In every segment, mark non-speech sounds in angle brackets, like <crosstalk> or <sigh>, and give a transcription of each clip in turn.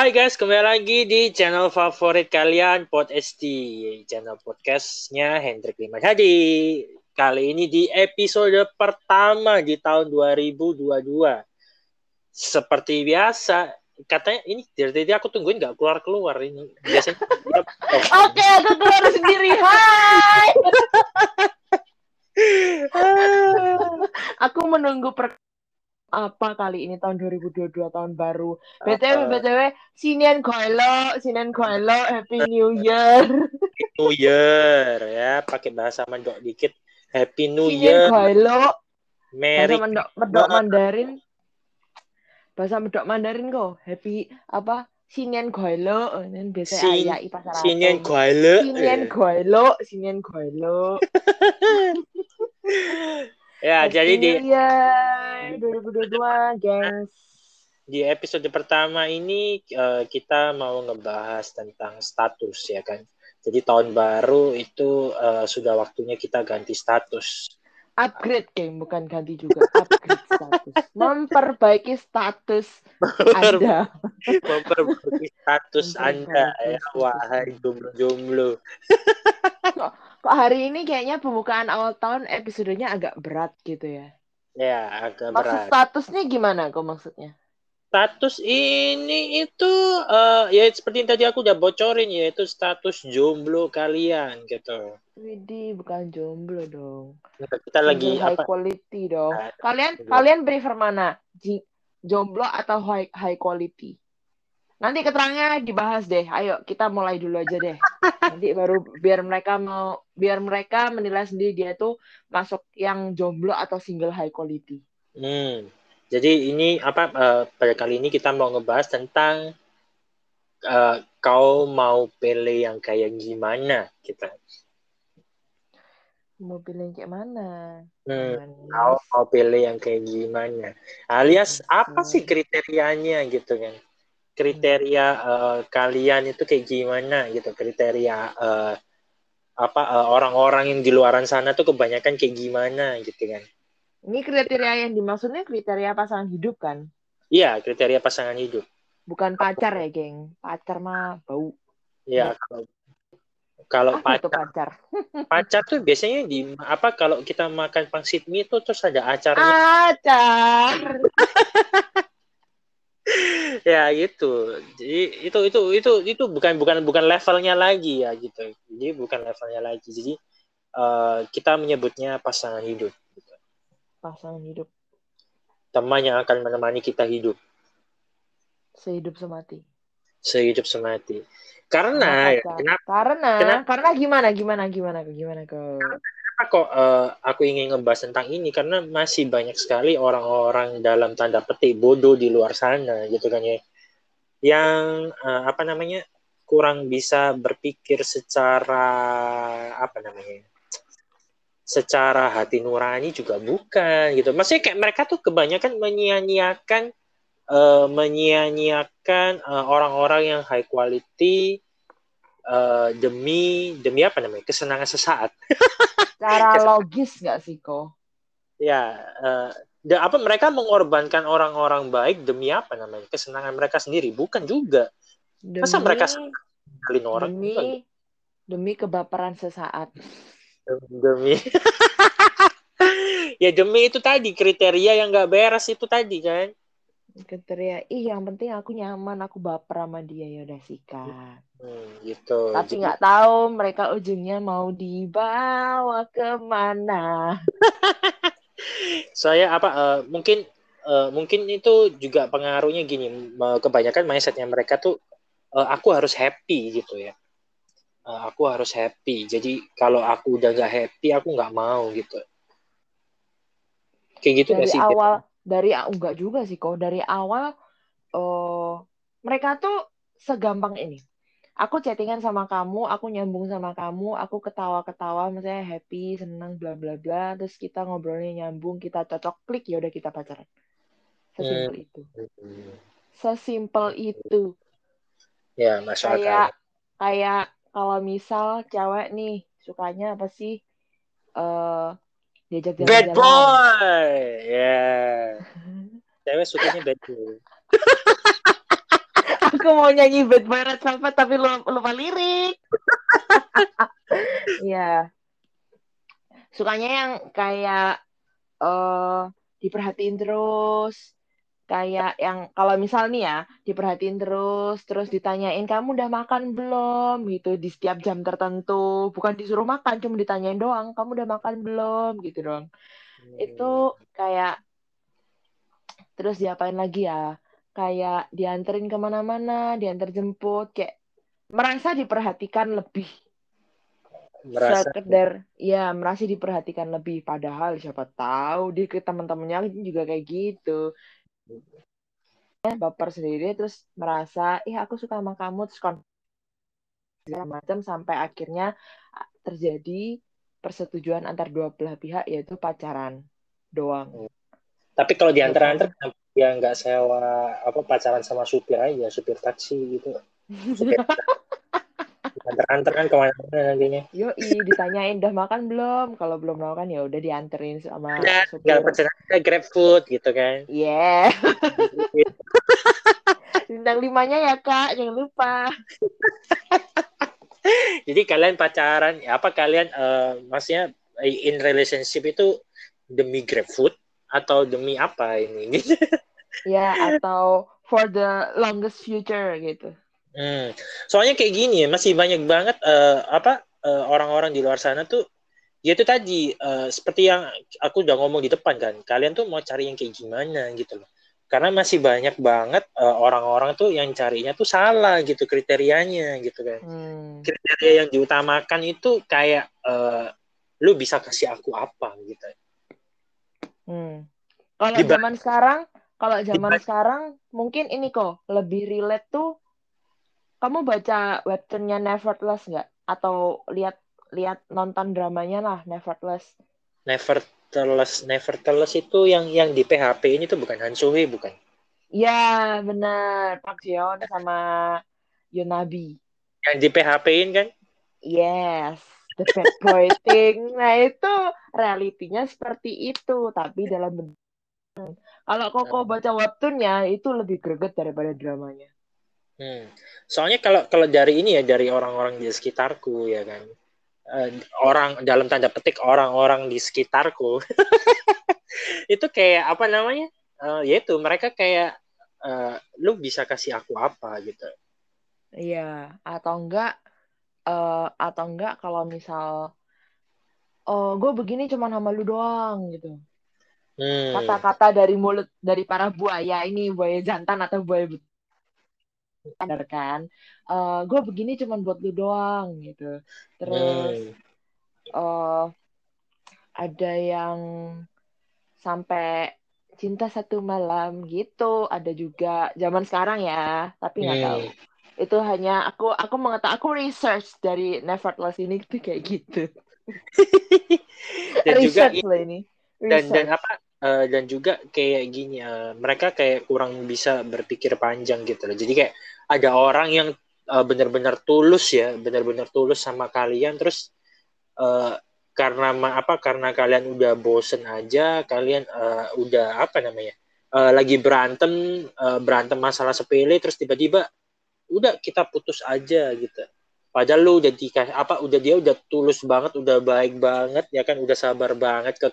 Hai guys, kembali lagi di channel favorit kalian Pod SD, channel podcastnya Hendrik Liman Hadi. Kali ini di episode pertama di tahun 2022. Seperti biasa, katanya ini dari tadi aku tungguin nggak keluar keluar ini. Biasanya. <laughs> Oke, aku keluar sendiri. Hai. <laughs> aku menunggu per apa kali ini tahun 2022 tahun baru. BTW BTW Sinian Koelo, Sinian Koelo, Happy New Year. New Year ya, pakai bahasa mendok dikit. Happy New Year. Sinian Koelo. Merry Bahasa mendok, mendok Mandarin. Bahasa mendok Mandarin kok. Happy apa? Sinian Koelo. Ini biasa Sin- ayah pasar Sinian Atom. Kuala. Sinian Koelo, Sinian Koelo. <laughs> Ya, jadi di Iya, 2022, gengs. di episode pertama ini eh, kita mau ngebahas tentang status ya kan. Jadi tahun baru itu eh, sudah waktunya kita ganti status. Upgrade, geng, bukan ganti juga. Upgrade status. <laughs> Memperbaiki status Anda. Memperbaiki status Anda ya, wahai jomblo-jomblo. Kok hari ini kayaknya pembukaan awal tahun episodenya agak berat gitu ya. Ya, agak Maksud berat. statusnya gimana kok maksudnya? Status ini itu eh, ya seperti yang tadi aku udah bocorin ya, itu status jomblo kalian gitu. Widih, bukan jomblo dong. Kita lagi high apa? quality dong. Nah, Kalian jomblo. kalian prefer mana? Ji- Jomblo atau high high quality? Nanti keterangannya dibahas deh. Ayo kita mulai dulu aja deh. Nanti baru biar mereka mau biar mereka menilai sendiri dia tuh masuk yang jomblo atau single high quality. Hmm. Jadi ini apa eh, pada kali ini kita mau ngebahas tentang eh, kau mau pilih yang kayak gimana kita. Mau pilih yang kayak mana? Hmm. Kau mau pilih yang kayak gimana? Alias apa Hmm. sih kriterianya gitu kan? Kriteria eh, kalian itu kayak gimana gitu? Kriteria eh, apa eh, orang-orang yang di luaran sana tuh kebanyakan kayak gimana gitu kan? Ini kriteria yang dimaksudnya kriteria pasangan hidup kan? Iya, kriteria pasangan hidup. Bukan pacar ya, geng. Pacar mah bau. Ya, kalau kalau itu pacar pacar? <laughs> pacar tuh biasanya di apa kalau kita makan pangsit mie itu terus ada acarnya Pacar. <laughs> <laughs> ya gitu jadi itu itu itu itu bukan bukan bukan levelnya lagi ya gitu jadi bukan levelnya lagi jadi eh, kita menyebutnya pasangan hidup gitu. Pasangan hidup teman yang akan menemani kita hidup sehidup semati. sehidup semati karena ya, Pacar. kenapa Karena Kenapa? karena gimana gimana gimana gimana kok. Kok eh, aku ingin ngebahas tentang ini? Karena masih banyak sekali orang-orang dalam tanda petik bodoh di luar sana gitu kan ya. Yang eh, apa namanya kurang bisa berpikir secara apa namanya secara hati nurani juga bukan gitu. Maksudnya kayak mereka tuh kebanyakan menyia-nyiakan eh, menyia-nyiakan eh, orang-orang yang high quality eh, demi demi apa namanya kesenangan sesaat <laughs> Cara <laughs> logis nggak sih kok? ya da- apa mereka mengorbankan orang-orang baik demi apa namanya? Kesenangan mereka sendiri. Bukan juga. Demi Masa mereka ngalin orang? demi bukan demi kebaperan sesaat. demi. <laughs> Ya demi itu tadi kriteria yang nggak beres itu tadi kan Kriteria, ih yang penting aku nyaman, aku baper sama dia. Ya udah sikat. hmm, gitu. Tapi Jadi, nggak tahu mereka ujungnya mau dibawa ke mana. <laughs> saya apa eh, mungkin eh, mungkin itu juga pengaruhnya gini. Kebanyakan mindsetnya mereka tuh eh, aku harus happy gitu ya. Aku harus happy. Jadi kalau aku udah nggak happy aku nggak mau gitu. Kayak gitu Dari sih awal, dari enggak juga sih kok. Dari awal, eh mereka tuh segampang ini. Aku chattingan sama kamu, aku nyambung sama kamu, aku ketawa-ketawa, misalnya happy, senang, bla bla bla. Terus kita ngobrolnya nyambung, kita cocok, klik ya udah kita pacaran. Sesimpel itu. Hmm, Sesimpel itu. ya masuk Kayak kayak kalau misal cewek nih sukanya apa sih? Eh diajak bad jalan-jalan. boy ya <laughs> cewek sukanya bad boy <laughs> aku mau nyanyi Bad Boy Red Velvet tapi lupa, lupa lirik. <laughs> Iya. Sukanya yang kayak uh, diperhatiin terus, kayak yang kalau misal nih ya diperhatiin terus terus ditanyain kamu udah makan belum? Gitu di setiap jam tertentu. Bukan disuruh makan cuma ditanyain doang kamu udah makan belum? Gitu dong. Hmm. itu kayak terus diapain lagi ya? Kayak dianterin ke mana-mana diantar jemput kayak merasa diperhatikan lebih. Merasa. Sekedar ya merasa diperhatikan lebih. Padahal siapa tahu di teman-temannya juga kayak gitu baper sendiri terus merasa ih aku suka sama kamu terus kon macam sampai akhirnya terjadi persetujuan antar dua belah pihak yaitu pacaran doang. Tapi kalau di antara antar ya nggak sewa apa pacaran sama supir aja supir taksi gitu. <laughs> antar-antar kan ke mana-mana nantinya. Yo, ditanyain udah makan belum? Kalau belum makan ya udah dianterin sama ya, supir. pesen aja grab food gitu kan. Iya. Yeah. <laughs> Bintang limanya ya kak, jangan lupa. <laughs> Jadi kalian pacaran, ya apa kalian, uh, maksudnya in relationship itu demi grab food atau demi apa ini? <laughs> ya atau for the longest future gitu. Hmm. Soalnya kayak gini ya, masih banyak banget uh, apa uh, orang-orang di luar sana tuh ya itu tadi uh, seperti yang aku udah ngomong di depan kan. Kalian tuh mau cari yang kayak gimana gitu loh. Karena masih banyak banget uh, orang-orang tuh yang carinya tuh salah gitu kriterianya gitu kan. Hmm. Kriteria yang diutamakan itu kayak uh, lu bisa kasih aku apa gitu. Hmm. Kalau zaman sekarang, kalau zaman sekarang mungkin ini kok lebih relate tuh kamu baca webtoonnya Nevertheless nggak? Atau lihat lihat nonton dramanya lah Nevertheless? Nevertheless, Nevertheless itu yang yang di PHP ini tuh bukan Han Hee bukan? Ya benar Park Jeon sama Yonabi. Yang di PHP-in kan? Yes, the bad boy <laughs> thing. Nah itu realitinya seperti itu, tapi dalam bentuk kalau Koko nah. baca webtoonnya itu lebih greget daripada dramanya. Hmm. Soalnya kalau kalau dari ini ya dari orang-orang di sekitarku ya kan. Uh, orang dalam tanda petik orang-orang di sekitarku <laughs> itu kayak apa namanya? Uh, yaitu mereka kayak uh, lu bisa kasih aku apa gitu. Iya, atau enggak uh, atau enggak kalau misal oh gue begini cuma sama lu doang gitu. Hmm. Kata-kata hmm. dari mulut dari para buaya ini buaya jantan atau buaya sadar kan? Uh, eh, gue begini cuma buat lu doang gitu. Terus uh, ada yang sampai cinta satu malam gitu. Ada juga zaman sekarang ya tapi nggak hmm. tahu. Itu hanya aku aku mengetahui aku research dari Nevertheless ini itu kayak gitu. <laughs> Dan research juga ini. Dan dan apa uh, dan juga kayak gini uh, mereka kayak kurang bisa berpikir panjang gitu loh jadi kayak ada orang yang uh, benar-benar tulus ya, benar-benar tulus sama kalian terus uh, karena apa karena kalian udah bosen aja, kalian uh, udah apa namanya? Uh, lagi berantem uh, berantem masalah sepele terus tiba-tiba udah kita putus aja gitu. Padahal lu udah dikasih apa udah dia udah tulus banget, udah baik banget ya kan, udah sabar banget ke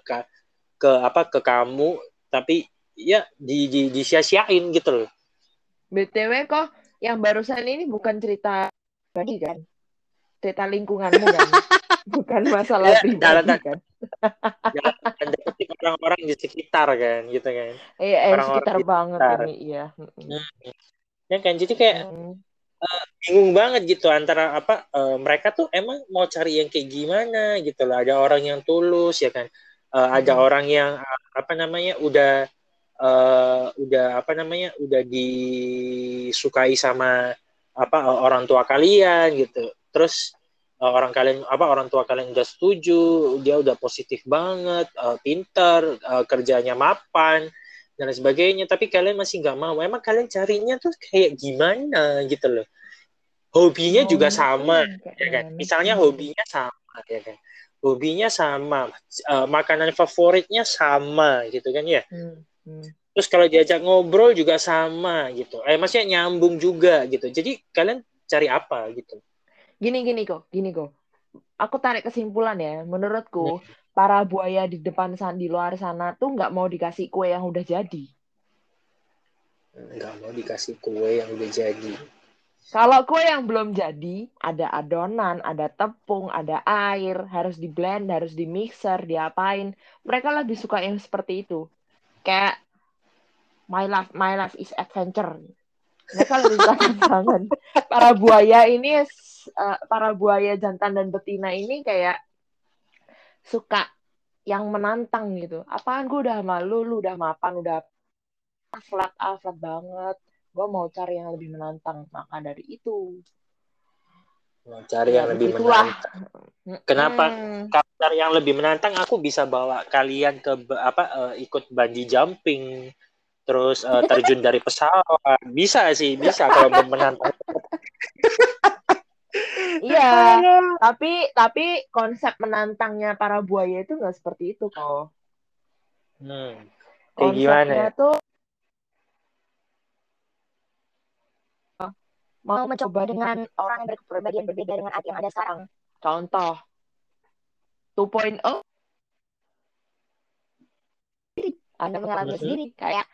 ke apa ke kamu tapi ya di di disia-siain gitu loh. BTW kok yang barusan ini bukan cerita pribadi kan? Cerita lingkunganmu kan? <laughs> bukan masalah ya, pribadi jalan, kan? orang-orang di sekitar kan, gitu kan? Iya, eh, orang sekitar banget sekitar. ini, iya. Hmm. Ya kan, jadi kayak hmm. uh, bingung banget gitu antara apa uh, mereka tuh emang mau cari yang kayak gimana gitu loh. Ada orang yang tulus ya kan, uh, ada hmm. orang yang uh, apa namanya udah uh, udah apa namanya udah disukai sama apa orang tua kalian gitu. Terus uh, orang kalian apa orang tua kalian udah setuju dia udah positif banget uh, pinter uh, kerjanya mapan dan sebagainya. Tapi kalian masih nggak mau. Emang kalian carinya tuh kayak gimana gitu loh. Hobinya oh, juga sama ya kan? misalnya hobinya sama ya kan hobinya sama uh, makanan favoritnya sama gitu kan ya hmm. Hmm. terus kalau diajak ngobrol juga sama gitu eh maksudnya nyambung juga gitu jadi kalian cari apa gitu Gini gini kok, gini kok. Aku tarik kesimpulan ya. Menurutku para buaya di depan sana, di luar sana tuh nggak mau dikasih kue yang udah jadi. nggak mau dikasih kue yang udah jadi Kalau kue yang belum jadi, ada adonan, ada tepung, ada air, harus di blend, harus di mixer, diapain. Mereka lebih suka yang seperti itu. Kayak my life, my life is adventure. Mereka lebih suka <laughs> tantangan. Para buaya ini, uh, para buaya jantan dan betina ini kayak suka yang menantang gitu. Apaan gue udah malu, lu udah mapan, udah flat, ah, flat banget gue mau cari yang lebih menantang maka dari itu. Mau cari yang Ya, lebih menantang. Kenapa? Hmm, kalau cari yang lebih menantang aku bisa bawa kalian ke apa eh, ikut bungee jumping terus eh, terjun dari pesawat. Bisa sih bisa kalau mau menantang. Iya tapi tapi konsep menantangnya para buaya itu nggak seperti itu kok hmm. kayak gimana ya? konsepnya tuh mau mencoba dengan orang yang berkepribadian berbeda dengan arti yang ada sekarang. Contoh. 2.0 anda mengalami Mhm. sendiri kayak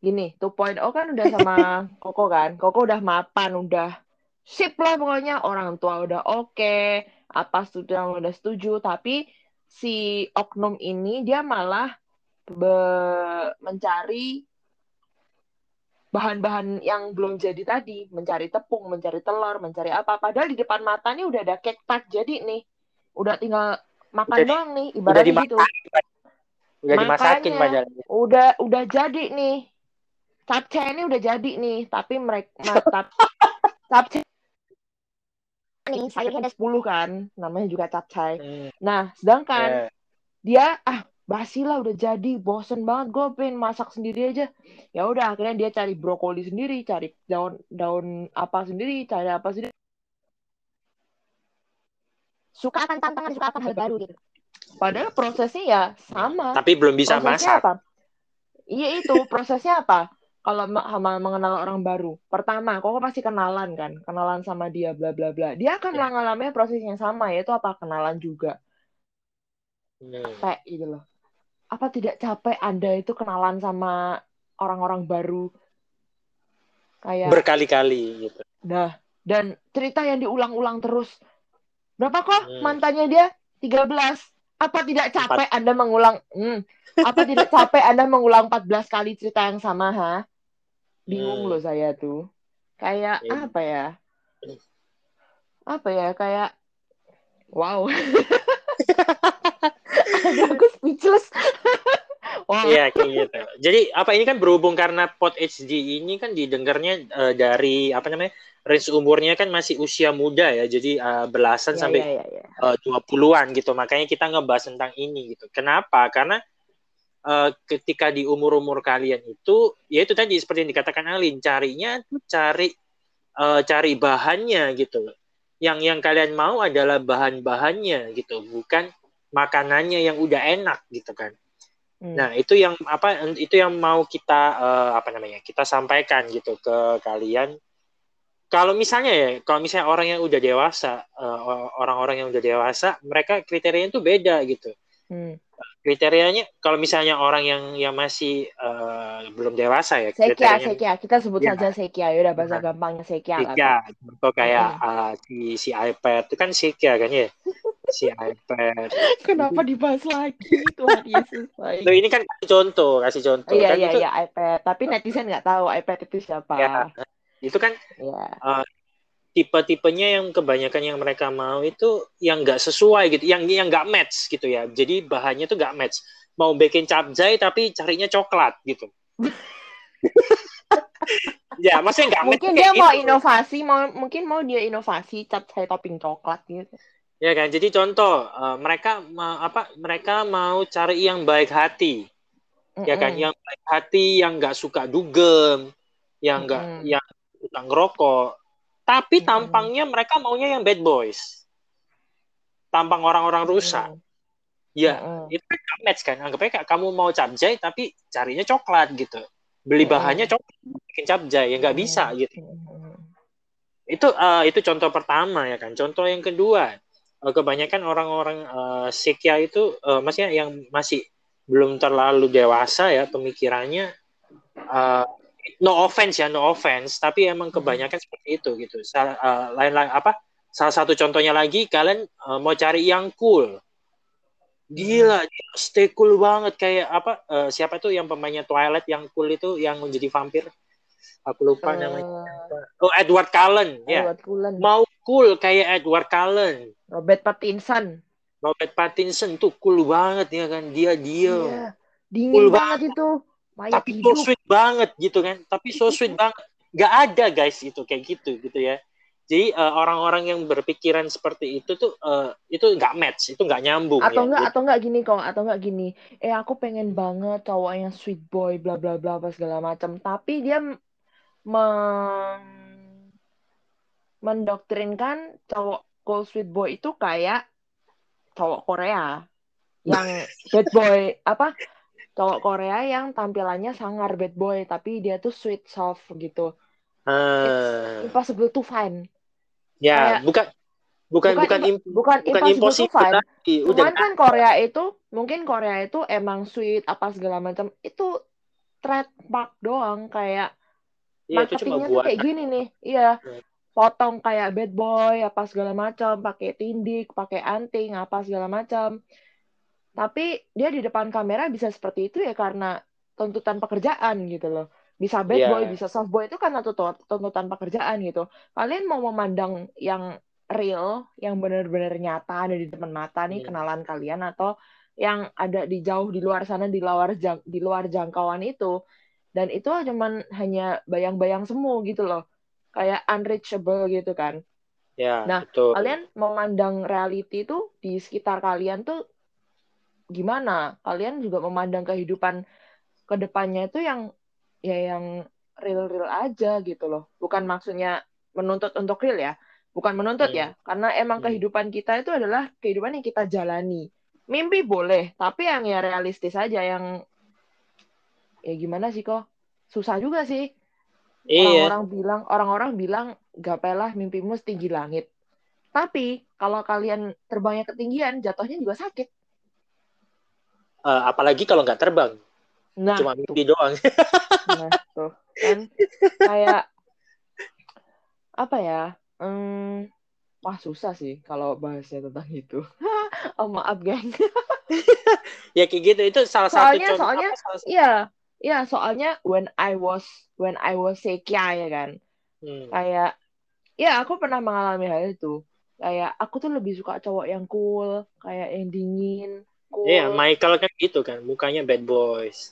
gini 2.0 kan udah sama <laughs> Koko kan? Koko udah mapan udah sip lah pokoknya. Orang tua udah oke apa sudah udah setuju. Tapi si oknum ini dia malah be- mencari bahan-bahan yang belum jadi tadi mencari tepung mencari telur mencari apa padahal di depan mata nih udah ada cake tart jadi nih udah tinggal makan Udah doang nih udah ibaratnya gitu. udah dimasakin padahal udah udah jadi nih. Capcay ini udah jadi nih tapi mereka mata capcay nih sayurnya ada 10 kan namanya juga capcay. Hmm, nah sedangkan ya. dia ah basi lah udah jadi. Bosen banget. Gue pengen masak sendiri aja. Ya udah akhirnya dia cari brokoli sendiri cari daun daun apa sendiri cari apa sendiri. Suka akan tantangan suka akan hal baru gitu. Padahal prosesnya ya sama. Tapi belum bisa prosesnya masak. apa? Iya itu prosesnya apa? Kalau mengenal orang baru. Pertama kok pasti kenalan kan? Kenalan sama dia bla bla bla. Dia akan Ya. mengalami proses yang sama yaitu apa? Kenalan juga. Hmm. capek gitu loh. Apa tidak capek Anda itu kenalan sama orang-orang baru? Kayak, berkali-kali gitu nah, dan cerita yang diulang-ulang terus. Berapa kok Hmm. mantannya dia? 13. Apa tidak capek Anda mengulang? Hmm. Apa tidak <laughs> capek Anda mengulang 14 kali cerita yang sama, ha? Bingung Hmm. loh saya tuh. Kayak Iya. apa ya? Apa ya? Kayak wow. <laughs> Speechless. <laughs> Wah. Iya kayak gitu. Jadi apa ini kan berhubung karena Pod HD ini kan didengarnya eh, dari apa namanya range umurnya kan masih usia muda ya. Jadi eh, belasan Ya, sampai ya, ya, ya. eh, 20-an gitu. Makanya kita ngebahas tentang ini gitu. Kenapa? Karena eh, ketika di umur-umur kalian itu ya itu tadi seperti yang dikatakan Alin, carinya tuh cari eh, cari bahannya gitu. Yang yang kalian mau adalah bahan-bahannya gitu, bukan makanannya yang udah enak gitu kan. Hmm. Nah, itu yang apa itu yang mau kita eh, apa namanya? kita sampaikan gitu ke kalian. Kalau misalnya ya, kalau misalnya orang yang udah dewasa, eh, orang-orang yang udah dewasa, mereka kriterianya itu beda gitu. Hmm. Kriterianya kalau misalnya orang yang yang masih eh, belum dewasa ya, Sekia, Sekia. Kita sebut Ya. saja Sekia. Yaudah, bahasa Nah. gampangnya Sekia. Sekia, contoh kayak ah, si si iPad itu kan Sekia kan ya, <laughs> si iPad. Kenapa dibahas lagi? Tuhan Yesus. baik. Tuh, ini kan kasih contoh, kasih contoh. Iya, kan iya, itu, iya, iPad. Tapi netizen nggak tahu iPad itu siapa. Ya. itu kan Iya. Tipe-tipenya yang kebanyakan yang mereka mau itu yang nggak sesuai gitu, yang yang nggak match gitu ya. Jadi bahannya tuh nggak match. Mau bikin capjay tapi carinya coklat gitu. <laughs> ya, maksudnya nggak match Mungkin dia mau gitu. inovasi, mau mungkin mau dia inovasi capcay topping coklat gitu. Ya kan. Jadi contoh eh, mereka ma- apa? Mereka mau cari yang baik hati, ya kan? Yang baik hati, yang nggak suka dugem, yang nggak Mm-mm. yang suka ngerokok. Tapi Mm-mm. tampangnya mereka maunya yang bad boys. Tampang orang-orang rusak. Mm-mm. Ya, Mm-mm. itu kan match kan anggapnya kayak kamu mau capjay tapi carinya coklat gitu beli Mm-mm. bahannya coklat bikin capjay ya nggak bisa Mm. gitu itu eh, itu contoh pertama ya kan contoh yang kedua eh, kebanyakan orang-orang eh, Sikya itu eh, maksudnya yang masih belum terlalu dewasa ya pemikirannya eh, no offense ya no offense. Tapi emang kebanyakan seperti itu gitu. Sa- eh, lain-lain apa? Salah satu contohnya lagi kalian eh, mau cari yang cool. Gila dia stay cool banget. Kayak apa eh, siapa tuh yang pemainnya Twilight yang cool itu yang menjadi vampir? Aku lupa namanya. Eh, oh Edward Cullen ya. Edward Cullen, mau cool kayak Edward Cullen. Robert Pattinson. Robert Pattinson tuh cool banget ya kan? Dia dia Iya, dingin Cool banget. itu. Mayat tapi so hidup. sweet banget gitu kan. Tapi so <laughs> sweet banget. Nggak ada guys itu kayak gitu gitu ya. Jadi eh, orang-orang yang berpikiran seperti itu tuh eh, itu nggak match itu nggak nyambung atau ya enggak atau enggak gini kok atau enggak gini. Eh aku pengen banget cowok yang sweet boy bla bla bla apa segala macam. Tapi dia men- mendoktrinkan cowok cool sweet boy itu kayak cowok Korea. Yang bad boy apa cowok Korea yang tampilannya sangar bad boy tapi dia tuh sweet soft gitu. Eh, impossible to find. Ya kayak- bukan bukan bukan im- bukan bukan impossible to impossible find. lagi udah. Cuman kan Korea itu mungkin Korea itu emang sweet apa segala macam. Itu trademark doang kayak Iya, marketingnya tuh kayak gini nih. Iya Hmm. potong kayak bad boy apa segala macam pakai tindik pakai anting apa segala macam tapi dia di depan kamera bisa seperti itu ya karena tuntutan pekerjaan gitu loh. Bisa bad Iya. boy bisa soft boy itu karena tuntu- tuntutan pekerjaan gitu. Kalian mau memandang yang real yang benar-benar nyata ada di depan mata nih Hmm. kenalan kalian atau yang ada di jauh di luar sana di luar jang- di luar jangkauan itu. Dan itu cuman hanya bayang-bayang semu gitu loh. Kayak unreachable gitu kan. Ya Nah, betul. kalian memandang reality itu di sekitar kalian tuh gimana? Kalian juga memandang kehidupan ke depannya itu yang ya yang real-real aja gitu loh. Bukan maksudnya menuntut untuk real ya. Bukan menuntut Hmm. ya karena emang Hmm. kehidupan kita itu adalah kehidupan yang kita jalani. Mimpi boleh tapi yang ya realistis aja yang ya gimana sih kok? Susah juga sih. Iya. Orang-orang bilang orang-orang bilang gapailah mimpimu setinggi langit. Tapi kalau kalian terbangnya ketinggian jatuhnya juga sakit Eh, apalagi kalau nggak terbang. Nah cuma tuh. mimpi doang. <laughs> Nah tuh kan. Kayak apa ya hmm, wah susah sih kalau bahasnya tentang itu. <laughs> Oh maaf geng. <laughs> Ya kayak gitu. Itu salah satu Soalnya- contoh soalnya- salah satu- iya iya soalnya when I was when I was Sekia ya kan. Hmm. kayak ya aku pernah mengalami hal itu. Kayak aku tuh lebih suka cowok yang cool kayak yang dingin Iya, Michael kan gitu kan, mukanya bad boys.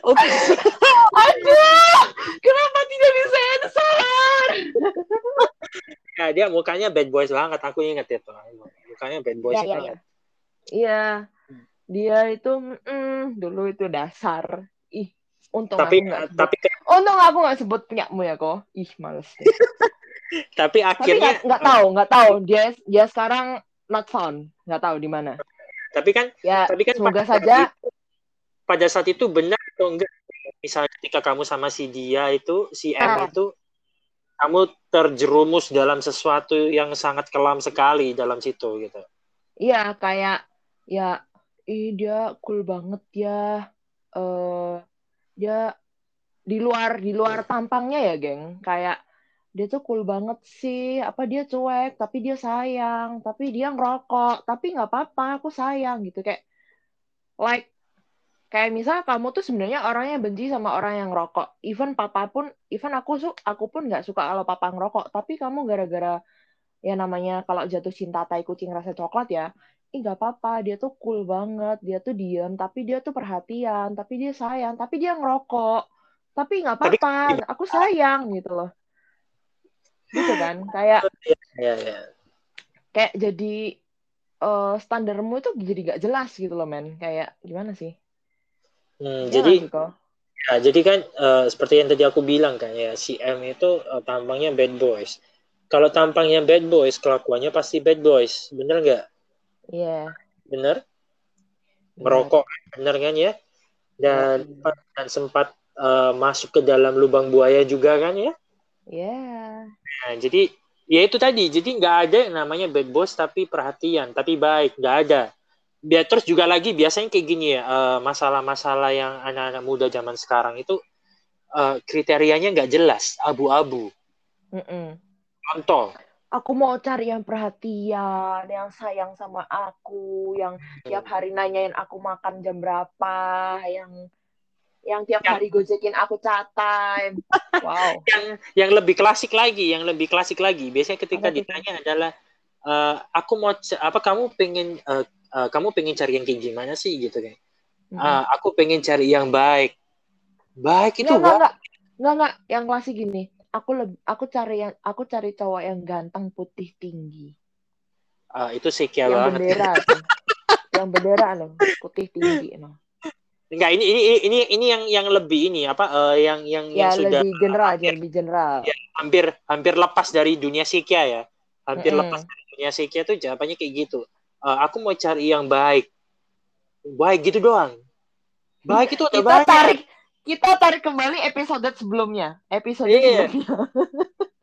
Oke. <laughs> aduh kenapa tidak disensor Ya, dia mukanya bad boys banget, aku inget itu. Mukanya bad boys iya, banget. iya dia itu mm, dulu itu dasar ih untung Tapi aku sebut tapi untung aku nggak sebut punyamu ya kok ih males deh. <laughs> tapi akhirnya nggak tahu nggak tahu dia dia sekarang not found nggak tahu di mana tapi kan ya tapi kan semoga pada saja saat itu- pada saat itu benar atau enggak misalnya ketika kamu sama si dia itu si M Ah. itu kamu terjerumus dalam sesuatu yang sangat kelam sekali dalam situ gitu. Iya, kayak ya ih dia cool banget ya. Eh dia di luar di luar tampangnya ya, geng. Kayak dia tuh cool banget sih. Apa dia cuek, tapi dia sayang, tapi dia ngerokok, tapi nggak apa-apa, aku sayang gitu. Kayak like kayak misal kamu tuh sebenarnya orangnya benci sama orang yang ngerokok. Even papa pun, even aku su aku pun nggak suka kalau papa ngerokok, tapi kamu gara-gara ya namanya kalau jatuh cinta tai kucing rasa coklat ya ih nggak apa-apa. Dia tuh cool banget. Dia tuh diem tapi dia tuh perhatian. Tapi dia sayang tapi dia ngerokok. Tapi nggak apa-apa. Aku sayang gitu loh gitu kan kayak Ya ya. kayak jadi eh, standarmu itu jadi gak jelas gitu loh men kayak gimana sih Hmm, Iya jadi sih, ya, jadi kan eh, seperti yang tadi aku bilang kan ya si M itu eh, tampangnya bad boys. Kalau tampangnya bad boys, kelakuannya pasti bad boys. Bener nggak? iya Bener? merokok, bener kan ya? Dan Iya. dan sempat uh, masuk ke dalam lubang buaya juga kan ya? Ya. Nah, jadi ya itu tadi, jadi nggak ada yang namanya bad boss tapi perhatian, tapi baik, nggak ada. Biar terus juga lagi biasanya kayak gini ya, uh, masalah-masalah yang anak-anak muda zaman sekarang itu uh, kriterianya nggak jelas, abu-abu. Mm-mm. Contoh, Aku mau cari yang perhatian, yang sayang sama aku, yang tiap hari nanyain aku makan jam berapa, yang yang tiap Yang- hari gojekin aku chat time. <laughs> Wow. yang yang lebih klasik lagi, yang lebih klasik lagi. Biasanya ketika Apa ditanya adalah uh, aku mau apa kamu pengen uh, uh, kamu pengen cari yang kayak gimana sih gitu kan. Mm-mm. Ah, aku pengen cari yang baik. Baik itu Nggak, nggak, Wak. nggak, nggak, nggak. Yang klasik gini. Aku lebih, aku cari yang, aku cari cowok yang ganteng, putih, tinggi. Ah, itu sekia yang banget. bendera <laughs> yang bendera loh, putih tinggi no. Enggak, ini ini ini ini yang yang lebih ini apa eh, yang yang Ya yang sudah lebih general aja, lebih general. hampir hampir lepas dari dunia psikia ya. Hampir Mm-mm. lepas dari dunia psikia tuh jawabannya kayak gitu. Eh, aku mau cari yang baik. Baik gitu doang. Baik itu ada Kita banyak. tarik, kita tarik kembali episode sebelumnya. Episode Iya. sebelumnya.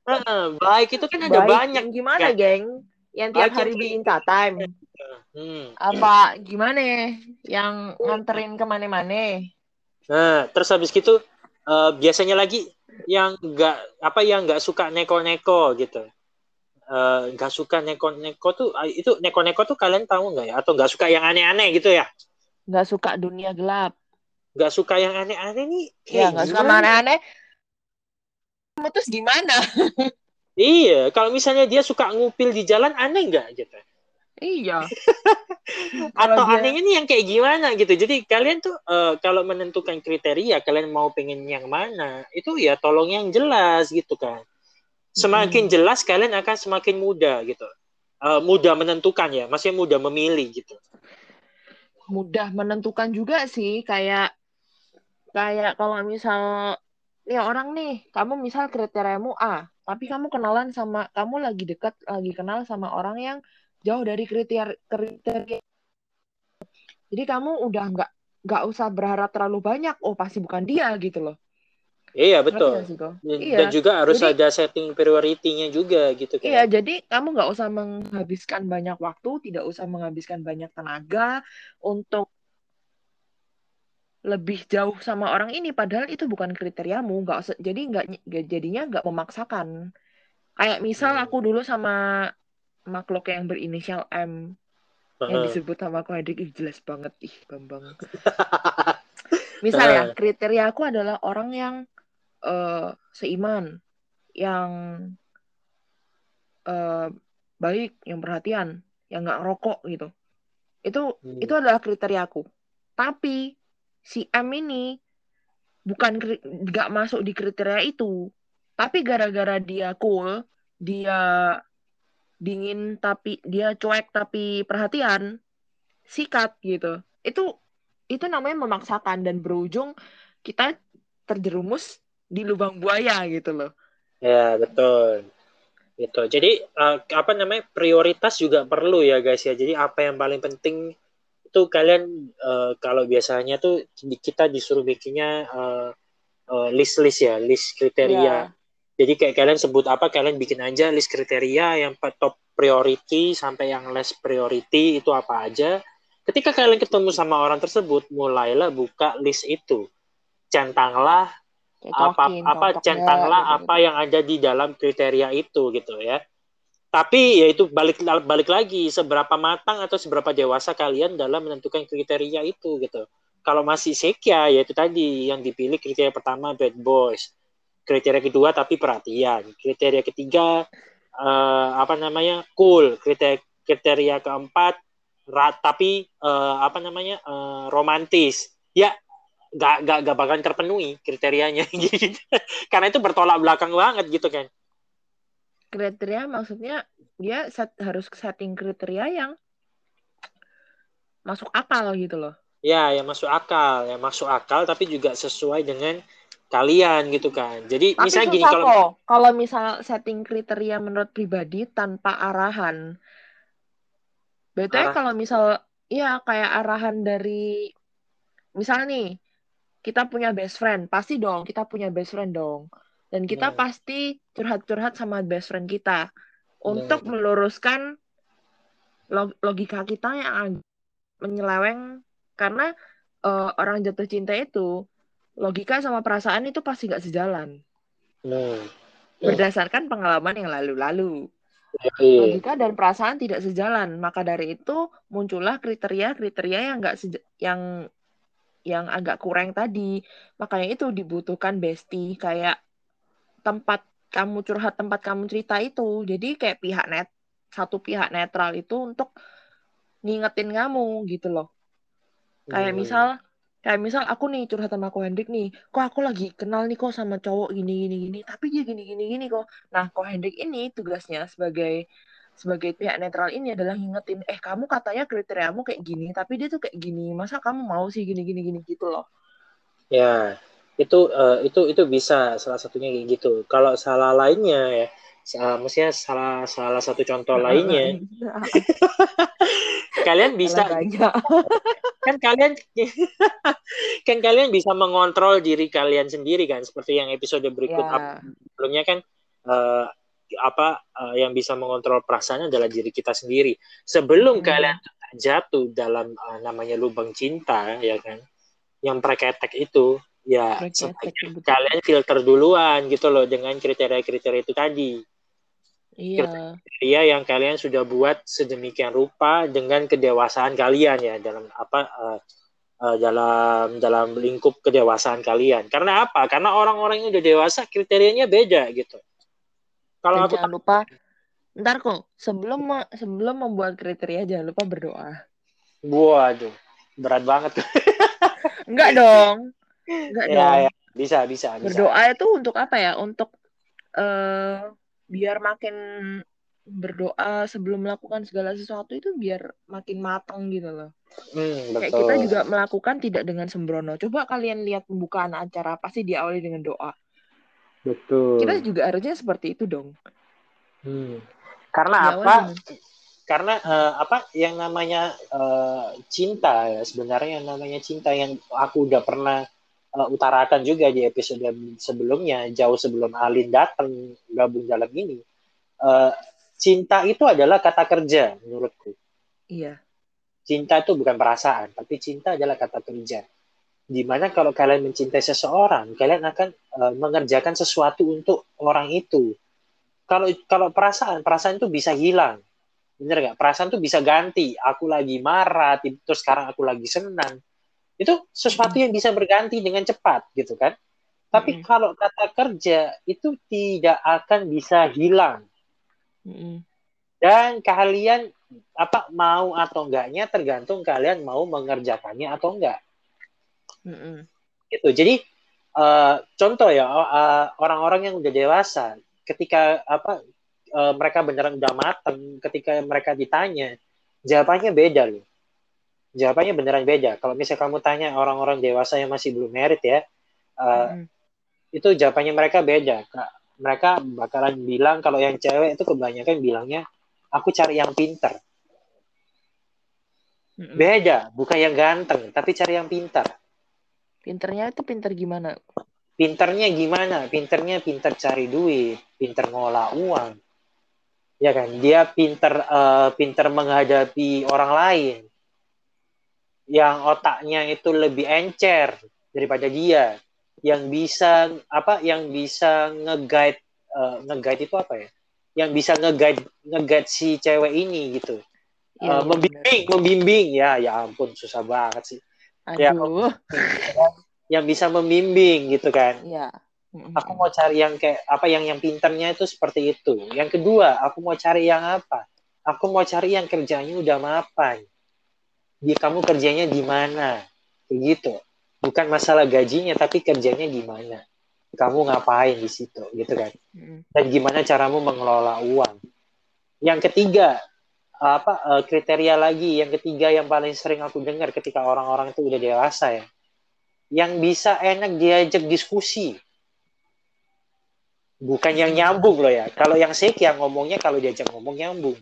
Heeh, baik itu kan ada Baik, banyak. gimana, Kan? geng? Yang tiap Baik hari bikin time. Hmm. Apa gimana? Yang nganterin ke mana-mana? Nah, terus habis gitu eh, biasanya lagi yang nggak apa yang nggak suka neko-neko gitu. Eh, nggak suka neko-neko tuh ah, itu neko-neko tuh kalian tahu nggak ya? Atau nggak suka yang aneh-aneh gitu ya? Nggak suka dunia gelap. Nggak suka yang aneh-aneh nih? Ya, kayak nggak suka aneh-aneh. Kamu Terus gimana? <laughs> Iya, kalau misalnya dia suka ngupil di jalan aneh nggak gitu? Iya. <laughs> Atau dia- anehnya nih yang kayak gimana gitu? Jadi kalian tuh eh, kalau menentukan kriteria kalian mau pengen yang mana itu ya tolong yang jelas gitu kan. Semakin Mm-mm. jelas kalian akan semakin mudah gitu. Eh, mudah menentukan ya, maksudnya mudah memilih gitu. mudah menentukan juga sih kayak kayak kalau misal ya orang nih kamu misal kriteriamu A tapi kamu kenalan sama kamu lagi dekat lagi kenal sama orang yang jauh dari kriteria kriteria jadi kamu udah nggak nggak usah berharap terlalu banyak oh pasti bukan dia gitu loh Iya betul. sih? Dan, Iya. dan juga harus Jadi- ada setting priority-nya juga gitu kan. Iya, jadi kamu nggak usah menghabiskan banyak waktu, tidak usah menghabiskan banyak tenaga untuk lebih jauh sama orang ini, padahal itu bukan kriteriamu, nggak jadi nggak nggak- jadinya nggak memaksakan. Kayak misal Hmm. aku dulu sama makhluk yang berinisial M yang Heeh. disebut sama aku ih jelas banget, ih Bambang. <laughs> Misal ya, kriteria aku adalah orang yang eh, seiman, yang eh, baik, yang perhatian, yang nggak ngerokok gitu. Itu Hmm. itu adalah kriteria aku. Tapi si M ini bukan nggak masuk di kriteria itu. Tapi gara-gara dia cool, dia dingin tapi dia cuek tapi perhatian, sikat gitu. Itu itu namanya memaksakan dan berujung kita terjerumus di lubang buaya gitu loh. Ya, betul. Gitu. Jadi eh, apa namanya? prioritas juga perlu ya, guys ya. Jadi apa yang paling penting itu kalian eh, kalau biasanya tuh kita disuruh bikinnya eh, eh, list-list ya, list kriteria. Iya. Jadi kayak kalian sebut apa, kalian bikin aja list kriteria yang top priority sampai yang less priority itu apa aja. Ketika kalian ketemu sama orang tersebut, mulailah buka list itu. Centanglah apa Cocokin, apa centanglah apa yang ada di dalam kriteria itu gitu ya. Tapi ya itu balik balik lagi seberapa matang atau seberapa dewasa kalian dalam menentukan kriteria itu gitu. Kalau masih sekia ya itu tadi yang dipilih kriteria pertama bad boys. Kriteria kedua tapi perhatian. Kriteria ketiga eh, apa namanya? cool. Kriteria kriteria keempat rat tapi eh, apa namanya? eh, romantis. Ya gak, gak, gak bakalan terpenuhi kriterianya <laughs> gitu. Karena itu bertolak belakang banget gitu kan. kriteria maksudnya dia set, harus setting kriteria yang masuk akal gitu loh. Ya, ya masuk akal, ya masuk akal tapi juga sesuai dengan kalian gitu kan. Jadi Tapi misalnya gini kalau kok. Kalau misal setting kriteria menurut pribadi tanpa arahan. Betulnya Arah- kalau misal iya kayak arahan dari misal nih kita punya best friend. Pasti dong kita punya best friend dong. Dan kita Hmm. pasti curhat-curhat sama best friend kita. Untuk meluruskan log- logika kita yang menyeleweng. Karena eh, orang jatuh cinta itu logika sama perasaan itu pasti nggak sejalan Hmm. berdasarkan pengalaman yang lalu-lalu Iya. logika dan perasaan tidak sejalan maka dari itu muncullah kriteria-kriteria yang nggak yang yang agak kurang tadi makanya itu dibutuhkan bestie kayak tempat kamu curhat tempat kamu cerita itu jadi kayak pihak net satu pihak netral itu untuk ngingetin kamu gitu loh kayak Hmm. misal kayak misal aku nih curhat sama ko Hendrik nih kok aku lagi kenal nih kok sama cowok gini gini gini tapi dia gini gini gini kok. Nah ko Hendrik ini tugasnya sebagai sebagai pihak netral ini adalah ngingetin eh kamu katanya kriteriamu kayak gini tapi dia tuh kayak gini masa kamu mau sih gini gini gini? Gitu loh. Ya, itu eh, itu itu bisa salah satunya kayak gitu. Kalau salah lainnya ya, sa- maksudnya salah salah satu contoh lainnya, <laughs> kalian bisa <laughs> kan kalian <laughs> kan kalian bisa mengontrol diri kalian sendiri kan, seperti yang episode berikut ya sebelumnya kan eh, apa eh, yang bisa mengontrol perasaan adalah diri kita sendiri. Sebelum Mm-mm. kalian jatuh dalam eh, namanya lubang cinta ya kan, yang preketek itu ya Preketek, kalian filter duluan gitu loh dengan kriteria-kriteria itu tadi. Iya Kriteria yang kalian sudah buat sedemikian rupa dengan kedewasaan kalian ya dalam apa eh, eh, dalam dalam lingkup kedewasaan kalian. Karena apa? Karena orang-orang yang udah dewasa kriterianya beda gitu. Kalau aku jangan lupa ntar kok sebelum sebelum membuat kriteria jangan lupa berdoa waduh, berat banget. <laughs> enggak dong enggak <laughs> dong ya, ya, bisa, bisa, bisa. berdoa itu untuk apa ya untuk eh biar makin berdoa sebelum melakukan segala sesuatu itu biar makin matang gitu loh Hmm, kayak betul. kita juga melakukan tidak dengan sembrono coba kalian lihat pembukaan acara pasti diawali dengan doa Betul. kita juga harusnya seperti itu dong Hmm. Karena Diawali apa? dengan- Karena eh, apa yang namanya eh, cinta ya sebenarnya yang namanya cinta yang aku udah pernah eh, utarakan juga di episode sebelumnya jauh sebelum Alin datang gabung dalam ini. Eh, cinta itu adalah kata kerja menurutku. iya Cinta itu bukan perasaan, tapi cinta adalah kata kerja. Di mana kalau kalian mencintai seseorang, kalian akan eh, mengerjakan sesuatu untuk orang itu. Kalau kalau perasaan, perasaan itu bisa hilang. Bener nggak? Perasaan tuh bisa ganti. Aku lagi marah, terus sekarang aku lagi senang. Itu sesuatu yang bisa berganti dengan cepat, gitu kan? Tapi kalau kata kerja itu tidak akan bisa hilang. Dan kalian apa mau atau enggaknya tergantung kalian mau mengerjakannya atau enggak. Mm-mm. Gitu. Jadi eh, contoh ya eh, orang-orang yang udah dewasa, ketika apa eh, mereka beneran udah mateng, ketika mereka ditanya, jawabannya beda loh. Jawabannya beneran beda. Kalau misalnya kamu tanya orang-orang dewasa yang masih belum merit ya, eh, Mm-mm. itu jawabannya mereka beda. Mereka bakalan bilang kalau yang cewek itu kebanyakan bilangnya aku cari yang pinter. Mm-mm. Beda, bukan yang ganteng, tapi cari yang pintar. pinternya itu pinter gimana Pinternya gimana? Pinternya pinter cari duit, pinter ngolah uang. Ya kan? Dia pinter eh, pinter menghadapi orang lain. Yang otaknya itu lebih encer daripada dia. Yang bisa apa? Yang bisa nge-guide eh, nge-guide itu apa ya? Yang bisa nge-guide nge-guide si cewek ini gitu. Eh, iya, membimbing, membimbing. Ya, ya ampun susah banget sih. Ya, aduh <laughs> Yang bisa membimbing gitu kan. Mm-mm. aku mau cari yang kayak apa yang yang pinternya itu seperti itu. Yang kedua, aku mau cari yang apa? Aku mau cari yang kerjanya udah mapan. Di kamu kerjanya di mana? Begitu. Bukan masalah gajinya, tapi kerjanya di mana. Kamu ngapain di situ, gitu kan? Mm-mm. Dan gimana caramu mengelola uang? Yang ketiga, apa eh, kriteria lagi? Yang ketiga yang paling sering aku dengar ketika orang-orang itu udah dewasa ya, yang bisa enak diajak diskusi bukan yang nyambung loh ya. Kalau yang sek yang ngomongnya kalau diajak ngomong nyambung.